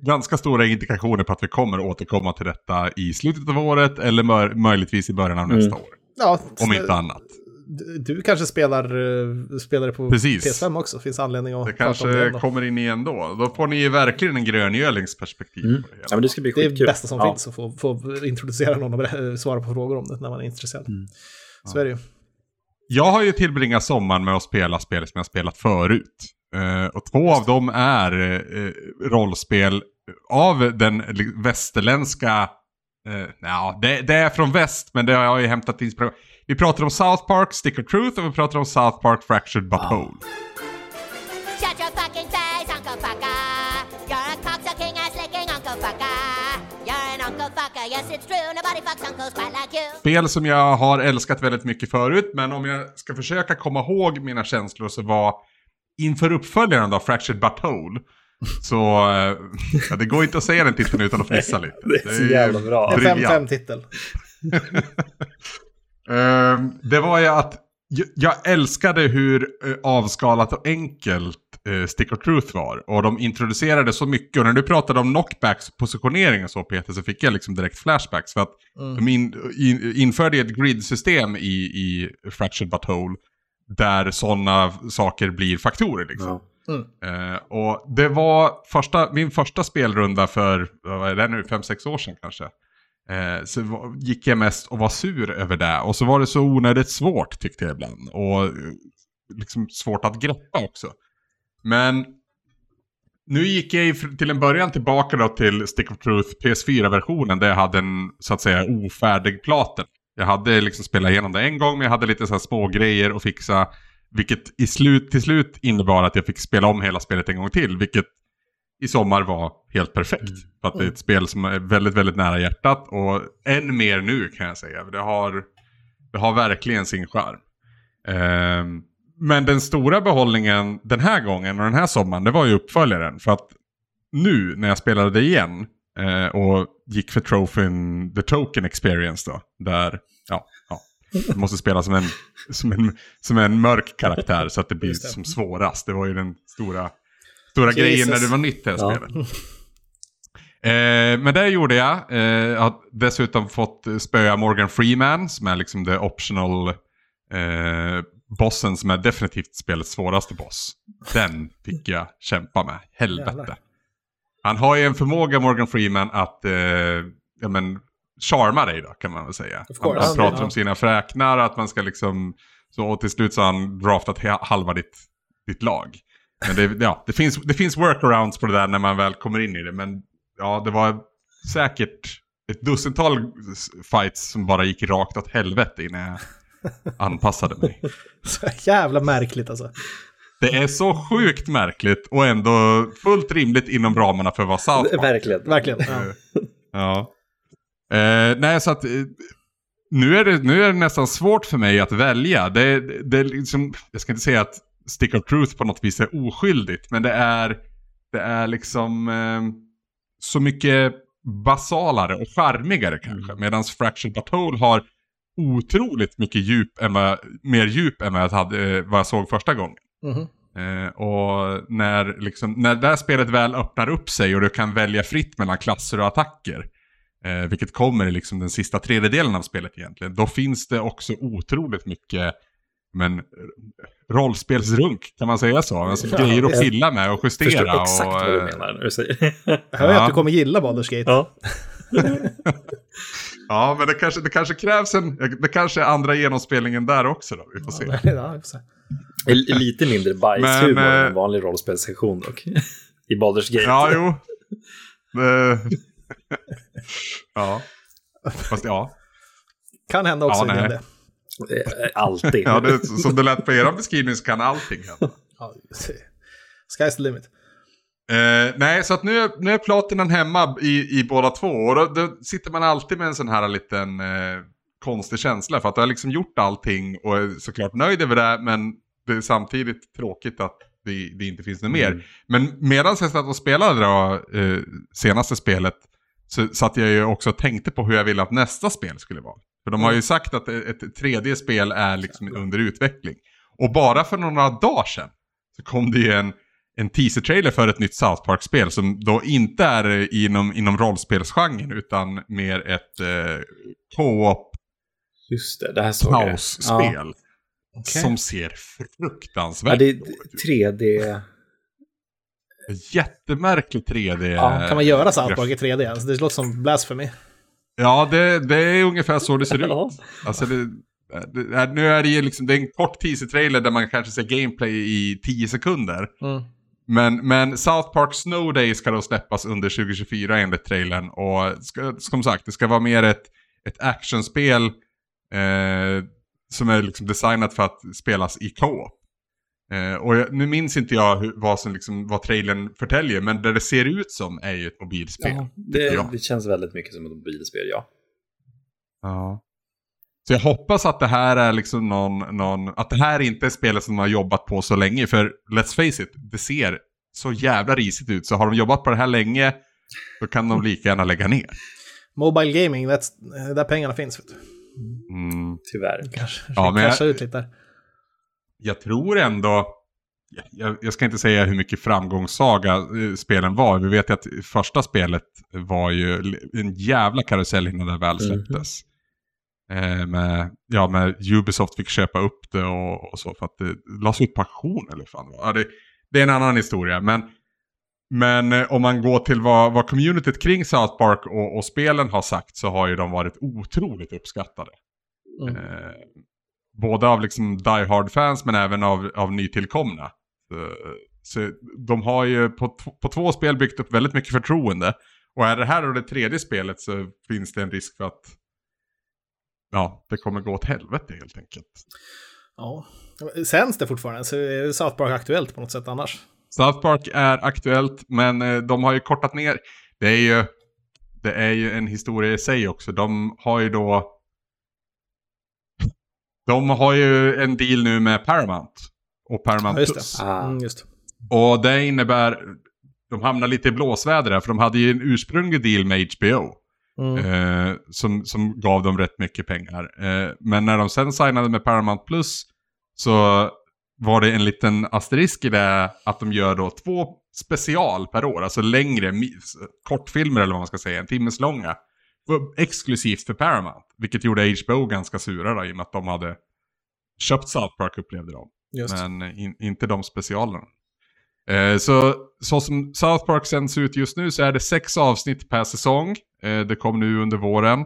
ganska stora indikationer på att vi kommer återkomma till detta i slutet av året eller mör- möjligtvis i början av Mm. nästa år. Ja, Om inte annat. Du, kanske spelar, eh, spelar det på Precis. PS5 också. Finns anledning att Det prata om det. kanske ändå. kommer in igen då. Då får ni verkligen en gröngölings perspektiv Mm. på det hela. Ja, men det ska bli Det är det bästa som ja. finns att få, få introducera någon och svara på frågor om det när man är intresserad. Mm. Så är det ju. Jag har ju tillbringat sommaren med att spela spel som jag spelat förut. Eh, och två av dem är eh, rollspel av den västerländska... Uh, ja, det, det är från väst, men det har jag ju hämtat inspiration. Vi pratar om South Park, Stick of Truth och vi pratar om South Park Fractured But Whole. Shut your fucking face, Uncle Fucker. You're a cocksucking ass licking Uncle Fucker. You're an Uncle Fucker, yes it's true. Nobody fucks uncles quite like you. Spel som jag har älskat väldigt mycket förut, men om jag ska försöka komma ihåg mina känslor så var inför uppföljaren då, Fractured But Whole, så eh, ja, det går inte att säga den titeln utan att fnissa lite. Det är så jävla bra. En briljant. 5-5-titel. Ehm, det var ju att jag, jag älskade hur eh, avskalat och enkelt uh, Stick of Truth var. Och de introducerade så mycket. Och när du pratade om knockbacks och positionering och så Peter så fick jag liksom direkt flashbacks. För att de in, in, införde ett grid-system i, i Fractured But Whole. Där sådana saker blir faktorer liksom. Ja. Eh, och det var första, min första spelrunda för, vad är det nu, 5-6 år sedan kanske. Eh, så gick jag mest och var sur över det. Och så var det så onödigt svårt tyckte jag ibland. Och eh, liksom svårt att greppa också. Men nu gick jag ju till en början tillbaka då till Stick of Truth PS4-versionen där jag hade en så att säga ofärdig platen. Jag hade liksom spelat igenom det en gång men jag hade lite så här små grejer att fixa. Vilket i slut, till slut innebar att jag fick spela om hela spelet en gång till. Vilket i sommar var helt perfekt. För att det är ett spel som är väldigt, väldigt nära hjärtat. Och än mer nu kan jag säga. Det har, det har verkligen sin charm. Ehm, men den stora behållningen den här gången och den här sommaren, det var ju uppföljaren. För att nu när jag spelade det igen eh, och gick för trofén The Token Experience då. Där, ja, ja. Du måste spela som en, som, en, som en mörk karaktär så att det blir som svårast. Det var ju den stora, stora grejen när det var nytt det här Ja. spelet. Eh, men det gjorde jag. Eh, jag har dessutom fått spöa Morgan Freeman som är liksom the optional eh, bossen som är definitivt spelets svåraste boss. Den fick jag kämpa med. Helvete. Han har ju en förmåga Morgan Freeman att eh, ja, men, charma dig då kan man väl säga. Han, han pratar Ja. om sina fräknar att man ska liksom så och till slut så har han draftat halva ditt, ditt lag. Men det, ja, det, finns, det finns workarounds på det där när man väl kommer in i det. Men ja, det var säkert ett dussintal fights som bara gick rakt åt helvete innan jag anpassade mig. Så jävla märkligt alltså. Det är så sjukt märkligt och ändå fullt rimligt inom ramarna för vad South Park Verkligen. Verkligen. Ja. Ja. Eh, nej, så att eh, nu är, det, nu är det nästan svårt för mig att välja. Det, det, liksom, jag ska inte säga att Stick of Truth på något vis är oskyldigt, men det är, det är liksom eh, så mycket basalare och charmigare kanske. Medan Fractured But Whole har otroligt mycket djup, än vad, mer djup än vad jag, hade, eh, vad jag såg första gången. Mhm. Eh, och när, liksom, när det här spelet väl öppnar upp sig och du kan välja fritt mellan klasser och attacker, eh, vilket kommer i liksom den sista tredjedelen av spelet egentligen, då finns det också otroligt mycket men, eh, rollspelsrunk, kan man säga så? Alltså, Ja, grejer att pilla med och justera. Förstår exakt och, vad du eh, menar när du säger Jag hör Ja. att du kommer gilla Baldur's Gate. Ja. Ja, men det kanske, det kanske krävs en, det kanske är andra genomspelningen där också då, vi får se. Ja, se. L- Lite mindre bajshumor Men, än eh, en vanlig rollspelssession dock. I Baldur's Gate. Ja, jo. Det... ja. Fast ja. Kan hända också Ja, i nej. Eh, Alltid. ja det, som det lät på er beskrivning så kan allting hända. Ja, Sky's the limit. Eh, nej, så att nu, är- nu är platinan hemma i, i båda två. Och då, då sitter man alltid med en sån här liten eh, konstig känsla. För att du har liksom gjort allting och är såklart nöjd över det. Men det är samtidigt tråkigt att det, det inte finns något mer. Men medan jag satt och spelade då, eh, senaste spelet. Så satt jag ju också och tänkte på hur jag ville att nästa spel skulle vara. För de har ju sagt att ett, tredje spel är liksom under utveckling. Och bara för några dagar sedan så kom det ju en, en teaser-trailer för ett nytt South Park-spel som då inte är inom, inom rollspelsgenren utan mer ett eh, co-op Just det, det här såg jag. pausspel. Ja. Som ser Ja, fruktansvärt det är dåligt ut. 3D. Jättemärklig 3D. Ja, Kan man göra South Park i 3D? Alltså, det låter som blasphemy. Ja, det, det är ungefär så det ser ut. Alltså det, det, nu är det ju liksom, det är en kort teaser-trailer där man kanske ser gameplay i 10 sekunder. Mm. Men, men South Park Snow Day ska då släppas under 2024 enligt trailern. Och ska, som sagt, det ska vara mer ett, ett actionspel eh, som är liksom designat för att spelas i co-op. Eh, och jag, nu minns inte jag hur, vad, som liksom, vad trailern förtäljer, men det det ser ut som är ju ett mobilspel. Ja, det, det känns väldigt mycket som ett mobilspel, ja. Ja. Så jag hoppas att det här är liksom någon, någon, att det här inte är spelet som de har jobbat på så länge. För let's face it, det ser så jävla risigt ut. Så har de jobbat på det här länge, då kan de lika gärna lägga ner. Mobile gaming, that's, där pengarna finns. Vet du. Mm. Tyvärr. Kanske Ja, men jag- ut lite. Jag tror ändå, jag, jag ska inte säga hur mycket framgångssaga eh, spelen var. Vi vet ju att första spelet var ju en jävla karusell innan det väl släpptes. Eh, med, ja, med Ubisoft fick köpa upp det och, och så för att det lades ut på auktion eller fan ja, det, det är en annan historia. Men, men eh, om man går till vad, vad communityt kring South Park och, och spelen har sagt så har ju de varit otroligt uppskattade. Mm. Eh, både av liksom Die Hard-fans men även av, av nytillkomna. Så, så de har ju på, på två spel byggt upp väldigt mycket förtroende. Och är det här då det tredje spelet så finns det en risk för att ja, det kommer gå åt helvete helt enkelt. Ja. Sänds det fortfarande? Så är South Park aktuellt på något sätt annars? South Park är aktuellt men eh, de har ju kortat ner. Det är ju, det är ju en historia i sig också. De har ju då de har ju en deal nu med Paramount. Och Paramount Ja, just Plus. det. Ah. Mm, just. Och det innebär, de hamnar lite i blåsväder här, för de hade ju en ursprunglig deal med HBO. Mm. Eh, som, som gav dem rätt mycket pengar. Eh, men när de sen signade med Paramount Plus så var det en liten asterisk i det att de gör då två special per år, alltså längre kortfilmer eller vad man ska säga, en timmes långa. Exklusivt för Paramount, vilket gjorde HBO ganska sura då, i och med att de hade köpt South Park upplevde de. Just. Men in, inte de specialerna. Eh, så, så som South Park sänds ut just nu så är det sex avsnitt per säsong. Eh, det kom nu under våren.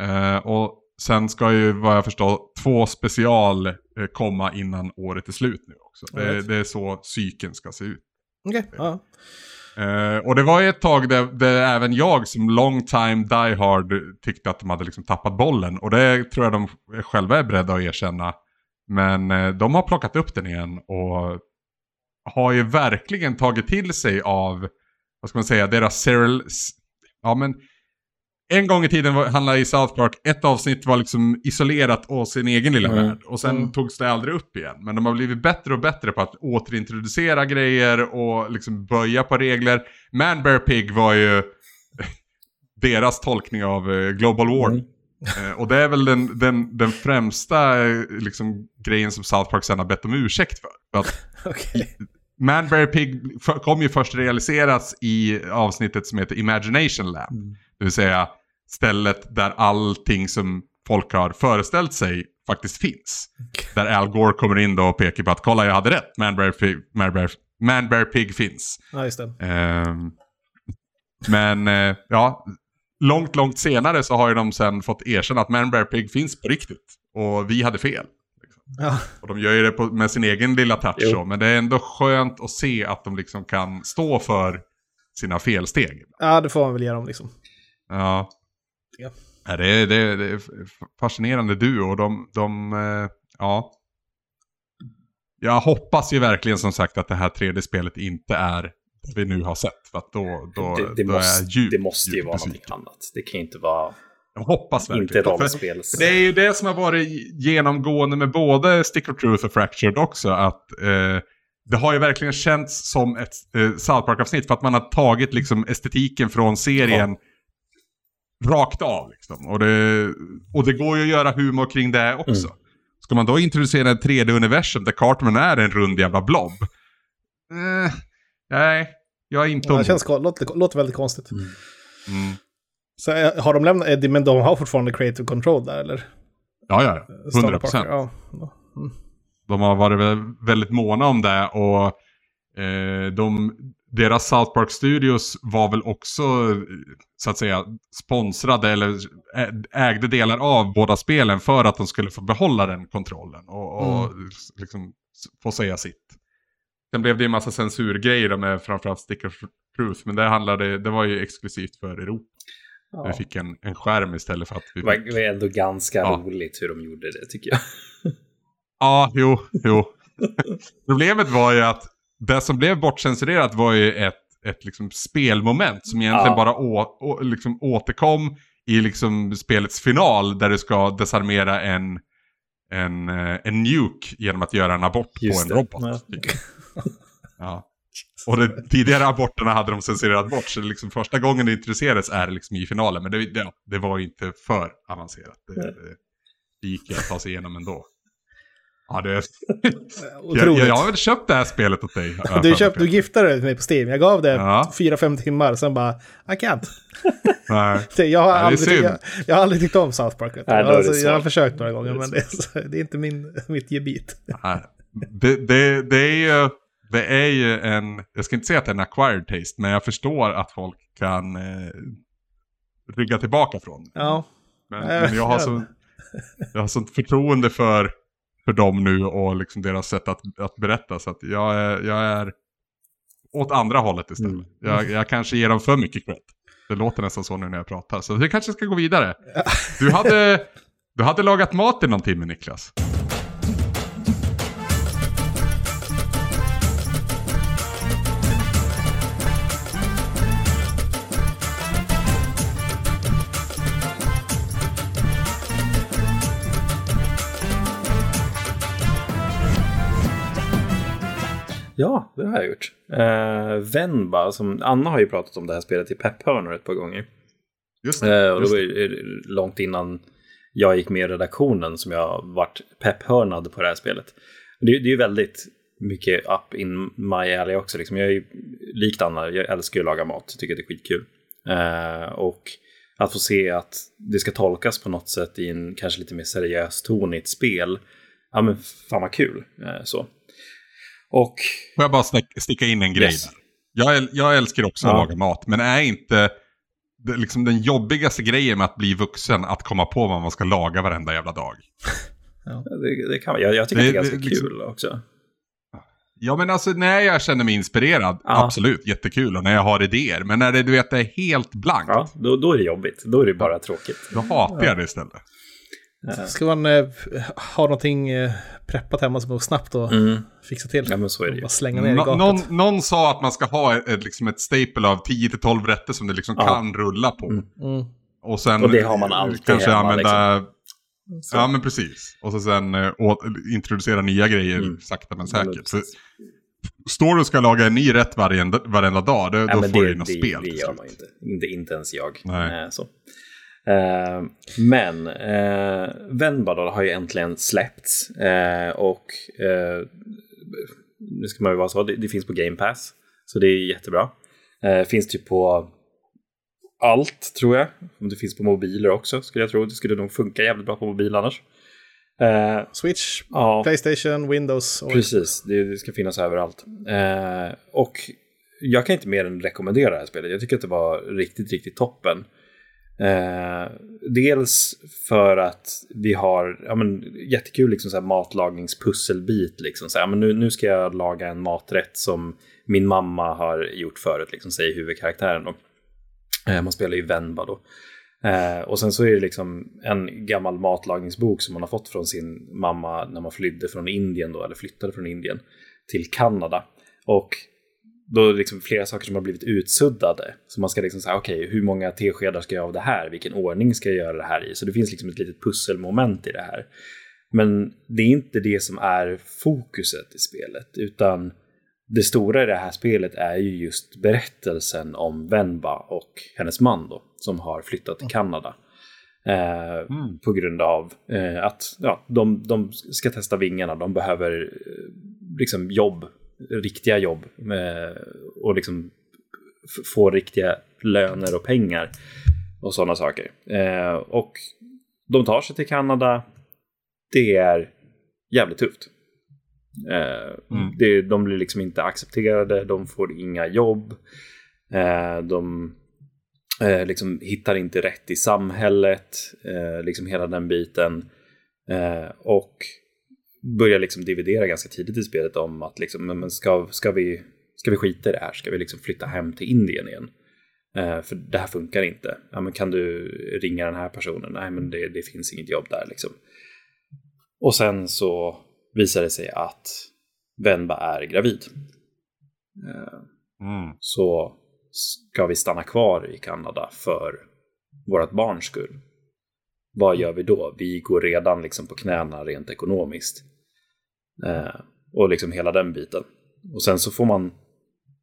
Eh, och sen ska ju, vad jag förstår, två special eh, komma innan året är slut nu också. Det, Alright. det är så cykeln ska se ut. Okej, ja. Uh, och det var ju ett tag där, där även jag som long time die hard tyckte att de hade liksom tappat bollen. Och det tror jag de själva är beredda att erkänna. Men uh, de har plockat upp den igen och har ju verkligen tagit till sig av, vad ska man säga, deras serial... Ja men, en gång i tiden var- handlade i South Park, ett avsnitt var liksom isolerat och sin egen lilla Mm. värld. Och sen togs det aldrig upp igen. Men de har blivit bättre och bättre på att återintroducera grejer och liksom böja på regler. Man Bear Pig var ju deras tolkning av eh, Global War. Eh, och det är väl den, den, den främsta eh, liksom, grejen som South Park sen har bett om ursäkt för. för att Okej. Man Bear Pig kom ju först realiseras i avsnittet som heter Imagination Lab. Det vill säga stället där allting som folk har föreställt sig faktiskt finns. Där Al Gore kommer in då och pekar på att kolla jag hade rätt, Man Bear Pig, Man Bear, Man Bear Pig finns. Ja, just det. Ehm, men eh, ja, långt, långt senare så har ju de sen fått erkänna att Man Bear Pig finns på riktigt. Och vi hade fel. Ja, Och de gör ju det på, med sin egen lilla touch så, men det är ändå skönt att se att de liksom kan stå för sina felsteg. ja det får man väl ge dem liksom. Ja. Ja. Ja, det, är, det, är, det är fascinerande duo och de, de eh, ja. Jag hoppas ju verkligen som sagt att det här 3D-spelet inte är det vi nu har sett. För att då, då, Det, det, då måste, är jag djupt, det måste ju djupt vara någonting annat. Det kan ju inte vara Jag hoppas verkligen. inte För- rollspels... Det är ju det som har varit genomgående med både Stick of Truth och Fractured också. Att eh, det har ju verkligen känts som ett eh, South Park-avsnitt. För att man har tagit liksom estetiken från serien rakt av. Liksom. Och, det, och det går ju att göra humor kring det också. Ska man då introducera ett 3D-universum där Cartman är en rund jävla blob? Eh, nej, jag är inte Ja, det känns, låter, låter väldigt konstigt. Mm. Så eh, har de lämnat Eddie, men de har fortfarande creative control där eller? Ja, ja, Star 100 Parker, procent. Ja. De har varit vä- väldigt måna om det och eh, de, deras South Park Studios var väl också så att säga sponsrade eller ägde delar av båda spelen för att de skulle få behålla den kontrollen och, och liksom s- få säga sitt. Sen blev det ju en massa censurgrejer med framförallt Stick of Truth men det handlade, det var ju exklusivt för Europa. Ja. Vi fick en, en skärm istället för att vi Det var fick... var ändå ganska Ja. roligt hur de gjorde det tycker jag. Ja, jo, jo. Problemet var ju att det som blev bortcensurerat var ju ett, ett liksom spelmoment som egentligen Ja. bara å, å, liksom återkom i liksom spelets final där du ska desarmera en, en, eh, en nuke genom att göra en abort Just på en det. robot. typ. Ja. Och de tidigare aborterna hade de censurerat bort, så liksom första gången det introducerades är liksom i finalen. Men det, det, det var inte för avancerat. Det, det, det gick ju att ta sig igenom ändå. Ja, det, jag, Otroligt. jag, jag har väl köpt det här spelet åt dig. Du, köpt, du giftade det till mig på Steam. Jag gav det Ja. fyra fem timmar, sen bara, I can't. Nej. Det- Jag har, är aldrig, jag, jag har aldrig tyckt om South Park. Nej, är alltså, jag har försökt några gånger, Det är men det är, det är inte min, mitt gebit. Det, det, det är ju, det är ju en, jag ska inte säga att det är en acquired taste, men jag förstår att folk kan eh, rygga tillbaka från det. Ja, Men, men jag har jag så, jag har sånt förtroende för, för dem nu och liksom deras sätt att, att berätta. Så att jag är, jag är åt andra hållet istället. Mm. Jag, jag kanske ger dem för mycket cred. Det låter nästan så nu när jag pratar. Så vi kanske ska gå vidare. Du hade, du hade lagat mat i någon timme Niklas. Ja, det har jag gjort. Uh, Venba, som Anna har ju pratat om det här spelet i Pep-hörnor ett par gånger. Just det. och det var ju eh, långt innan jag gick med i redaktionen som jag varit pepphörnad på det här spelet. Det, det är ju väldigt mycket up in my alley också. Liksom. Jag är ju likt Anna, jag älskar ju att laga mat, tycker det är skitkul. Eh, och att få se att det ska tolkas på något sätt i en kanske lite mer seriös ton i ett spel, ja men fan vad kul. Eh, så. Och Får jag bara sticka in en grej Yes. där? Jag, äl- jag älskar också att Ja. laga mat, men är inte det, liksom den jobbigaste grejen med att bli vuxen att komma på vad man ska laga varenda jävla dag? det, det kan, jag, jag tycker Det- det är ganska det liksom- kul också. Ja men alltså när jag känner mig inspirerad, Ja. absolut jättekul. Och när jag har idéer. Men när det du vet det är helt blankt, Ja, då, då är det jobbigt. Då är det bara tråkigt. då hatar jag det istället. Ska man eh, ha någonting eh, preppat hemma som går snabbt och Mm. fixa till? Ja, men så är det ju. Bara slänga ner i Nå- gapet. någon, någon sa att man ska ha ett, liksom ett staple av 10-12 rätter som det liksom Ja. kan rulla på. Mm. Mm. Och, sen Och det har man alltid kanske hemma, liksom. använda... Så. Ja men precis. Och så sen eh, å, introducera nya grejer Mm. sakta men Ja, men säkert. Precis. står du och ska laga en ny rätt varenda, varenda dag, då, Ja, då får det, du ju något det, spel. det gör man ju inte. inte. Inte ens jag. Nej. Så. Eh, men eh, Venba då har ju äntligen släppts. Eh, och eh, nu ska man ju vara så, det, det finns på Game Pass. Så det är jättebra. Eh, finns typ på allt tror jag. Om det finns på mobiler också skulle jag tro. Det skulle nog funka jävligt bra på mobil annars. Switch, ja. Playstation, Windows. Och... Precis, det, det ska finnas överallt. Och jag kan inte mer än rekommendera det här spelet. Jag tycker att det var riktigt, riktigt toppen. Eh, dels för att vi har ja, men, jättekul liksom, så här, matlagningspusselbit. Liksom, så här, men nu, nu ska jag laga en maträtt som min mamma har gjort förut, liksom, säger huvudkaraktären. Då. Eh, man spelar ju Venba då. Eh, och sen så är det liksom en gammal matlagningsbok som man har fått från sin mamma när man flydde från Indien då, eller flyttade från Indien till Kanada. Och då är det liksom flera saker som har blivit utsuddade. Så man ska liksom säga, okej, hur många teskedar ska jag av det här? Vilken ordning ska jag göra det här i? Så det finns liksom ett litet pusselmoment i det här. Men det är inte det som är fokuset i spelet, utan det stora i det här spelet är ju just berättelsen om Venba och hennes man då, som har flyttat till Kanada. Eh, Mm. På grund av eh, att ja, de, de ska testa vingarna, de behöver eh, liksom jobb, riktiga jobb eh, och liksom få riktiga löner och pengar och sådana saker. Eh, och de tar sig till Kanada. Det är jävligt tufft. Eh, Mm. det, de blir liksom inte accepterade, de får inga jobb. Eh, de eh, liksom hittar inte rätt i samhället, eh, liksom hela den biten. Eh, och börjar liksom dividera ganska tidigt i spelet om att liksom, men ska, ska, vi, ska vi skita i det här? Ska vi liksom flytta hem till Indien igen? Eh, för det här funkar inte. Ja, men kan du ringa den här personen? Nej, men det, det finns inget jobb där liksom. Och sen så visar det sig att Venba är gravid. Eh, Mm. så ska vi stanna kvar i Kanada för vårt barns skull. Vad gör vi då? Vi går redan liksom på knäna rent ekonomiskt. Eh, och liksom hela den biten. Och sen så får man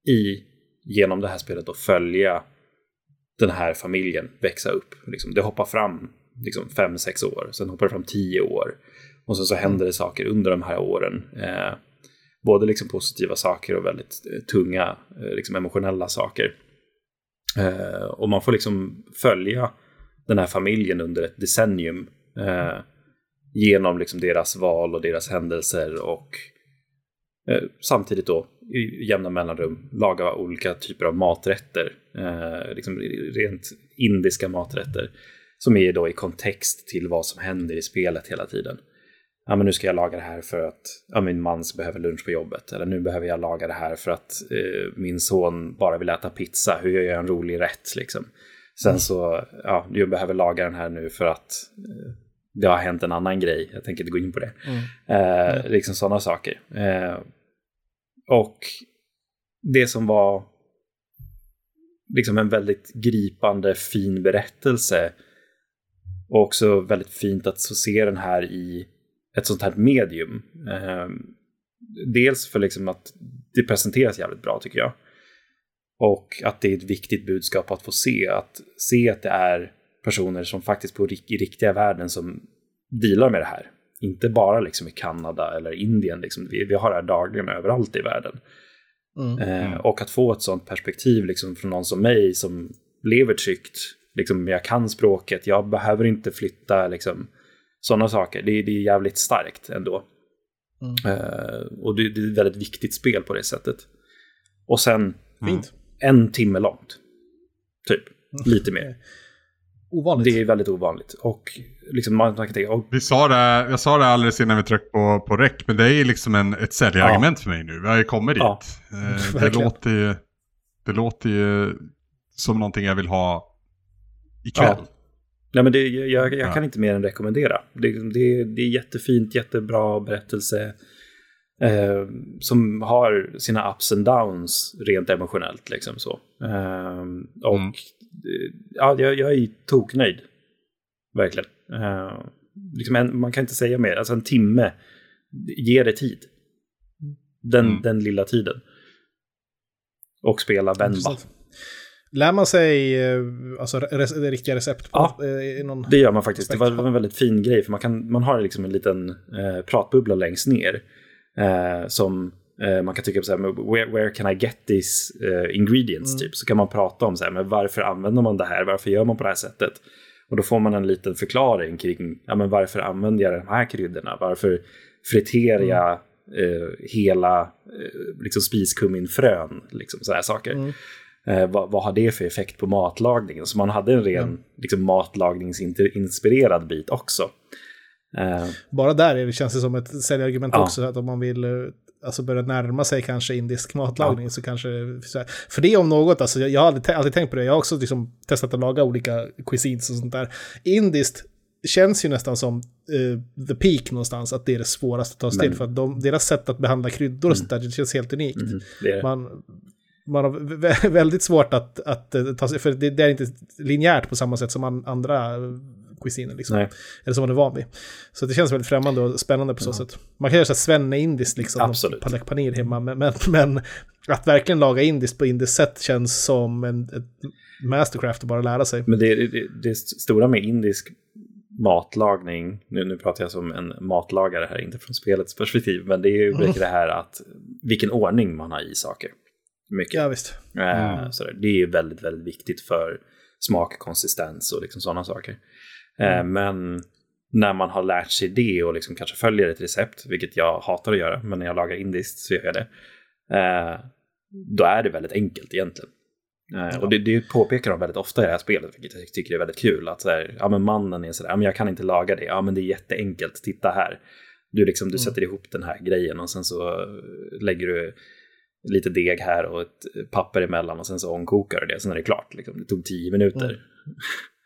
i, genom det här spelet då följa den här familjen växa upp. Liksom, det hoppar fram liksom fem, sex år, sen hoppar det fram tio år. Och sen så händer det saker under de här åren. Eh, både liksom positiva saker och väldigt eh, tunga eh, liksom emotionella saker. Eh, och man får liksom följa den här familjen under ett decennium eh, genom liksom deras val och deras händelser och eh, samtidigt då i jämna mellanrum laga olika typer av maträtter, eh, liksom rent indiska maträtter som är då i kontext till vad som händer i spelet hela tiden. Ja, men nu ska jag laga det här för att ja, min man behöver lunch på jobbet. Eller nu behöver jag laga det här för att eh, min son bara vill äta pizza. Hur gör jag en rolig rätt liksom? Sen så, ja, jag behöver laga den här nu för att eh, det har hänt en annan grej. Jag tänker inte gå in på det. Eh, liksom sådana saker. Eh, och det som var liksom en väldigt gripande fin berättelse och också väldigt fint att så se den här i ett sånt här medium. Eh, dels för liksom att det presenteras jävligt bra tycker jag. Och att det är ett viktigt budskap att få se. Att se att det är personer som faktiskt på rik- i riktiga världen som dealar med det här. Inte bara liksom i Kanada eller Indien. Liksom. Vi, vi har det här dagligen överallt i världen. Mm. Eh, och att få ett sånt perspektiv liksom, från någon som mig som lever tryggt. Liksom, jag kan språket, jag behöver inte flytta. Liksom, sådana saker. Det, det är jävligt starkt ändå. Eh, och det, det är ett väldigt viktigt spel på det sättet. Och sen Fint. en timme långt. Typ. Lite mer. Ovanligt. Det är väldigt ovanligt. Och liksom man, man kan tänka, och, Vi sa det, jag sa det alldeles innan vi tryckte på, på rec, men det är ju liksom en, ett säljargument för mig nu. Vi har ju kommit dit. Ja. Eh, det, låter ju, det låter ju som någonting jag vill ha ikväll. Ja. Nej, men det, jag, jag Ja. kan inte mer än rekommendera. Det, det, det är jättefint, jättebra berättelse. Eh, som har sina ups and downs rent emotionellt. Liksom så. Eh, och Mm. Ja, jag, jag är toknöjd. Verkligen. Eh, liksom en, man kan inte säga mer. Alltså en timme, ge det tid. Den, Mm. den lilla tiden. Och spela Venba. Lär man sig eh, alltså, det riktiga recept på Ja. eh, någon... Det gör man faktiskt. Det var, aspekt? det var en väldigt fin grej, för man, kan, man har liksom en liten eh, pratbubbla längst ner. Eh, som eh, man kan tycka på så här, where, where can I get these eh, ingredients? Typ. Så kan man prata om så här, men varför använder man det här? Varför gör man på det här sättet? Och då får man en liten förklaring kring ja, men varför använder jag de här kryddorna? Varför friterar jag eh, hela eh, liksom spiskumminfrön? Liksom, så här saker. Eh, vad, vad har det för effekt på matlagningen? Så man hade en ren liksom, matlagningsinspirerad bit också. Bara där känns det som ett säljargument Ja. också, att om man vill alltså börja närma sig kanske indisk matlagning så kanske... Så för det om något, alltså, jag, har aldrig, alltid tänkt på det, jag har också liksom testat att laga olika cuisines och sånt där. Indiskt känns ju nästan som eh, the peak någonstans, att det är det svåraste att ta sig till, för att de, deras sätt att behandla kryddor och sånt där, det känns helt unikt. mm, det det. Man, man har vä- vä- väldigt svårt att, att eh, ta sig, för det, det är inte linjärt på samma sätt som an, andra cuisiner. Liksom. Nej. Eller som man är van vid. Så det känns väldigt främmande och spännande på så sätt. Man kan göra så här svenne-indiskt, liksom. Absolut. Palak panir hemma, men, men, men att verkligen laga indiskt på indiskt sätt känns som en ett mastercraft att bara lära sig. Men det, det, det stora med indisk matlagning, nu, nu pratar jag som en matlagare här, inte från spelets perspektiv, men det är ju mycket det här att vilken ordning man har i saker. Mycket. Ja, visst. Eh, sådär. Det är väldigt, väldigt viktigt för smak, konsistens och liksom sådana saker. Eh, Men när man har lärt sig det och liksom kanske följer ett recept, vilket jag hatar att göra, men när jag lagar indiskt så gör jag det. Eh, då är det väldigt enkelt egentligen. Eh, Och det, det påpekar de väldigt ofta i det här spelet, vilket jag tycker är väldigt kul. Att så här, ja, men mannen är sådär, ja, men jag kan inte laga det, ja men det är jätteenkelt, titta här. Du, liksom, du sätter ihop den här grejen och sen så lägger du lite deg här och ett papper emellan och sen så ångkokar du det, sen är det klart. Liksom. Det tog tio minuter.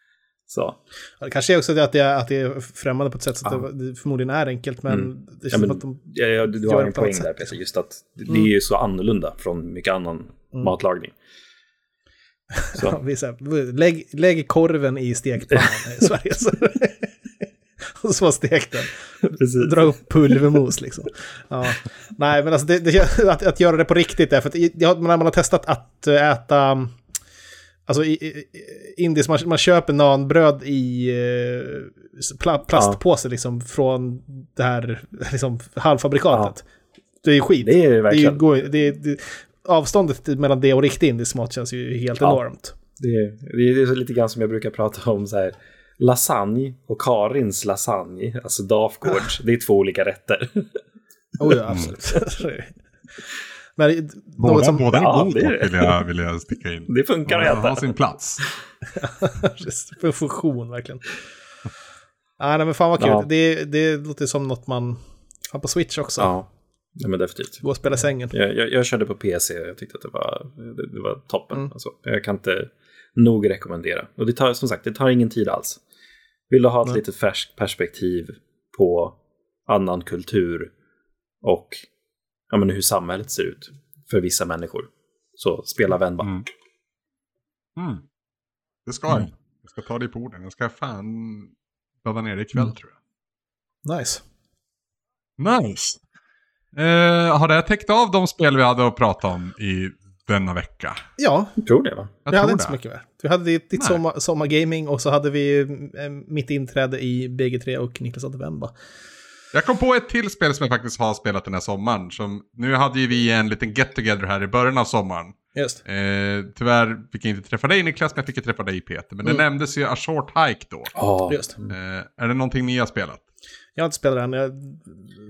så. Ja, Det kanske är också det att det är, att det är främmande på ett sätt så att Ja. det, det förmodligen är enkelt, men Mm. det Ja, känns men, som att de... ja, ja, du, har det en poäng där. Peter, just att det är ju så annorlunda från mycket annan matlagning. Så. Ja, vi säger, lägg, lägg korven i stekpannan i Sverige. Så. och så stek den. Precis. Dra upp pulvermos liksom. Ja. Nej, men alltså det, det, att, att göra det på riktigt är för att man har testat att äta Alltså i, i, indiskt, man, man köper nanbröd i eh, pla, plastpåse liksom från det här liksom, halvfabrikatet. Det är skit. Det är det det är ju, verkligen. går- det, är- det, avståndet mellan det och riktig indisk mat känns ju helt Ja. enormt. Det, är- det är lite grann som jag brukar prata om så här. Lasagne och Karins lasagne, alltså Dafgårds, det är två olika rätter. Oh ja, absolut. Men Båda, något som, båda är Ja, god det vill jag, vill jag sticka in. Det funkar att Ja, har äta. sin plats. för funktion verkligen. Ah, nej, men fan vad kul. Ja. Det, det låter som något man... Fan på Switch också. Ja, ja men definitivt. Gå och spela sängen. Jag, jag, jag körde på PC och jag tyckte att det var, det, det var toppen. Mm. Alltså, jag kan inte nog rekommendera. Och det tar som sagt, det tar ingen tid alls. Vill du ha ett Nej. litet färskt perspektiv på annan kultur och ja, men hur samhället ser ut för vissa människor, så spela Venba. Mm. Mm. Det ska jag. Jag ska ta det på orden. Jag ska fan ladda ner det ikväll Mm. tror jag. Nice. Nice. Eh, har det täckt av de spel vi hade att prata om i denna vecka? Ja, Jag tror det va? Jag vi hade tror inte så det. mycket mer. Vi hade ditt, ditt sommar, sommargaming och så hade vi eh, mitt inträde i BG3 och Niklas Advemba. Jag kom på ett till spel som jag faktiskt har spelat den här sommaren. Som, nu hade ju vi en liten get together här i början av sommaren. Just. Eh, tyvärr fick jag inte träffa dig Niklas, men jag fick ju träffa dig Peter. Men det Mm. nämndes ju A Short Hike då. Ja, Just. Eh, är det någonting ni har spelat? Jag har inte spelat den, jag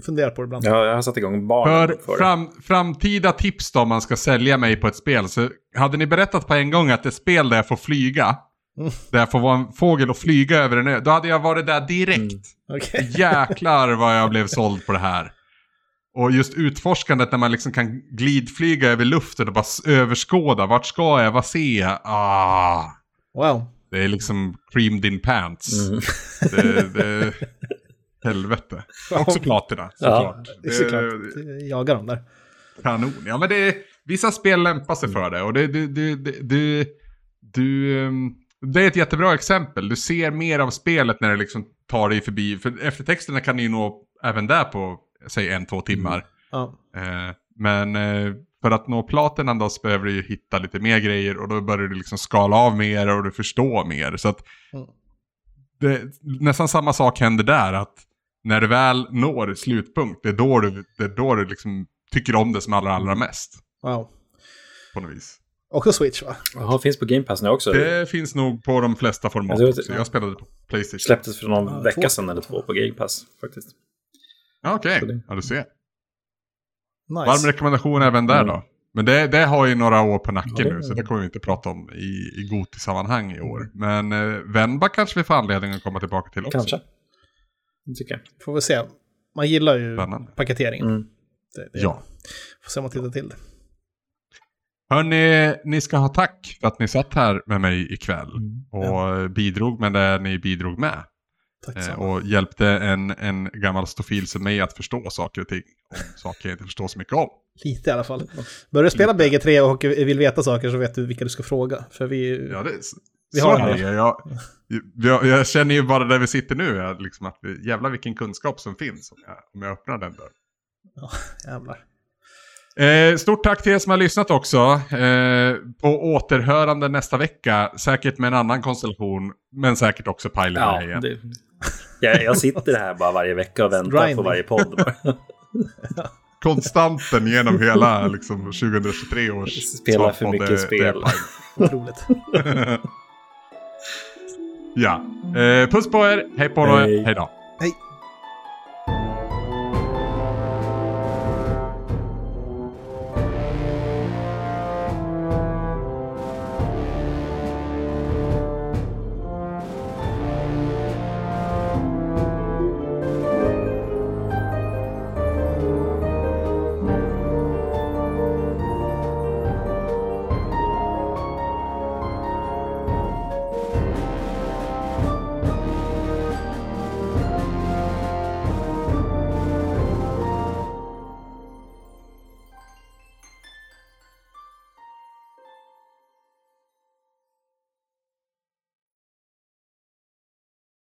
funderar på det ibland. Ja, jag har satt igång barnen För för det. fram, framtida tips då om man ska sälja mig på ett spel. Så hade ni berättat på en gång att det är spel där jag får flyga. Där jag får vara en fågel och flyga över en ö. Då hade jag varit där direkt. Mm. Okej. Jäklar vad jag blev såld på det här. Och just utforskandet när man liksom kan glidflyga över luften och bara överskåda. Vart ska jag? Vad ser jag? Ah. Wow. Det är liksom creamed in pants. Mm. Det, det, helvete. Också platina, såklart. Det är såklart. Det- Jagar dem där. Kanon. Ja, men det vissa spel lämpar sig för det. Och det, du, du, du, du, du, ehm, det är ett jättebra exempel. Du ser mer av spelet när det liksom tar dig förbi. För eftertexterna kan du ju nå även där på, säg en, två timmar. Ja. Eh, men eh, för att nå platinan då så behöver du ju hitta lite mer grejer och då börjar du liksom skala av mer och du förstår mer. Så att Mm. det, nästan samma sak händer där. att När du väl når slutpunkt, det är då du, det är då du liksom tycker om det som allra, allra mest. Wow. På något vis. Också Switch va? Jaha, finns på Game Pass nu också. Det finns nog på de flesta format Jag tror att- också. Jag spelade på Playstation. släpptes för någon Ja, vecka två. sedan eller två på Game Pass faktiskt. Ja, Okej, det- ja du ser. Varm Nice. rekommendation även där Mm. då. Men det, det har ju några år på nacken Ja, det- nu, så det kommer vi inte prata om i, i Goti-sammanhang i år. Men eh, Venba kanske vi får anledning att komma tillbaka till också. Kanske. Det tycker jag. Får vi se. Man gillar ju Spännande. paketeringen. Mm. Det, det, Ja. Får se om man tittar till det. Hörni, ni ska ha tack för att ni satt här med mig ikväll. Och Ja. bidrog med det ni bidrog med. Eh, och hjälpte en, en gammal stofil som mig att förstå saker och ting. Saker jag inte förstår så mycket om. Lite i alla fall. Börjar du spela bägge tre och vill veta saker så vet du vilka du ska fråga. För vi... Ja, det, Vi har det. Jag, jag, jag känner ju bara där vi sitter nu, jag, liksom att jävlar vilken kunskap som finns om jag, om jag öppnar den dörren. Jävlar. Eh, stort tack till er som har lyssnat också. Eh, på återhörande nästa vecka. Säkert med en annan konstellation. Men säkert också Pilot Ja, igen. det, jag, jag sitter här bara varje vecka och väntar Grinding. på varje podd. Konstanten genom hela liksom, 2023 års Spelar för mycket det- spel. det. Otroligt. Ja. Eh, puss på er. Hej på er. Hej då.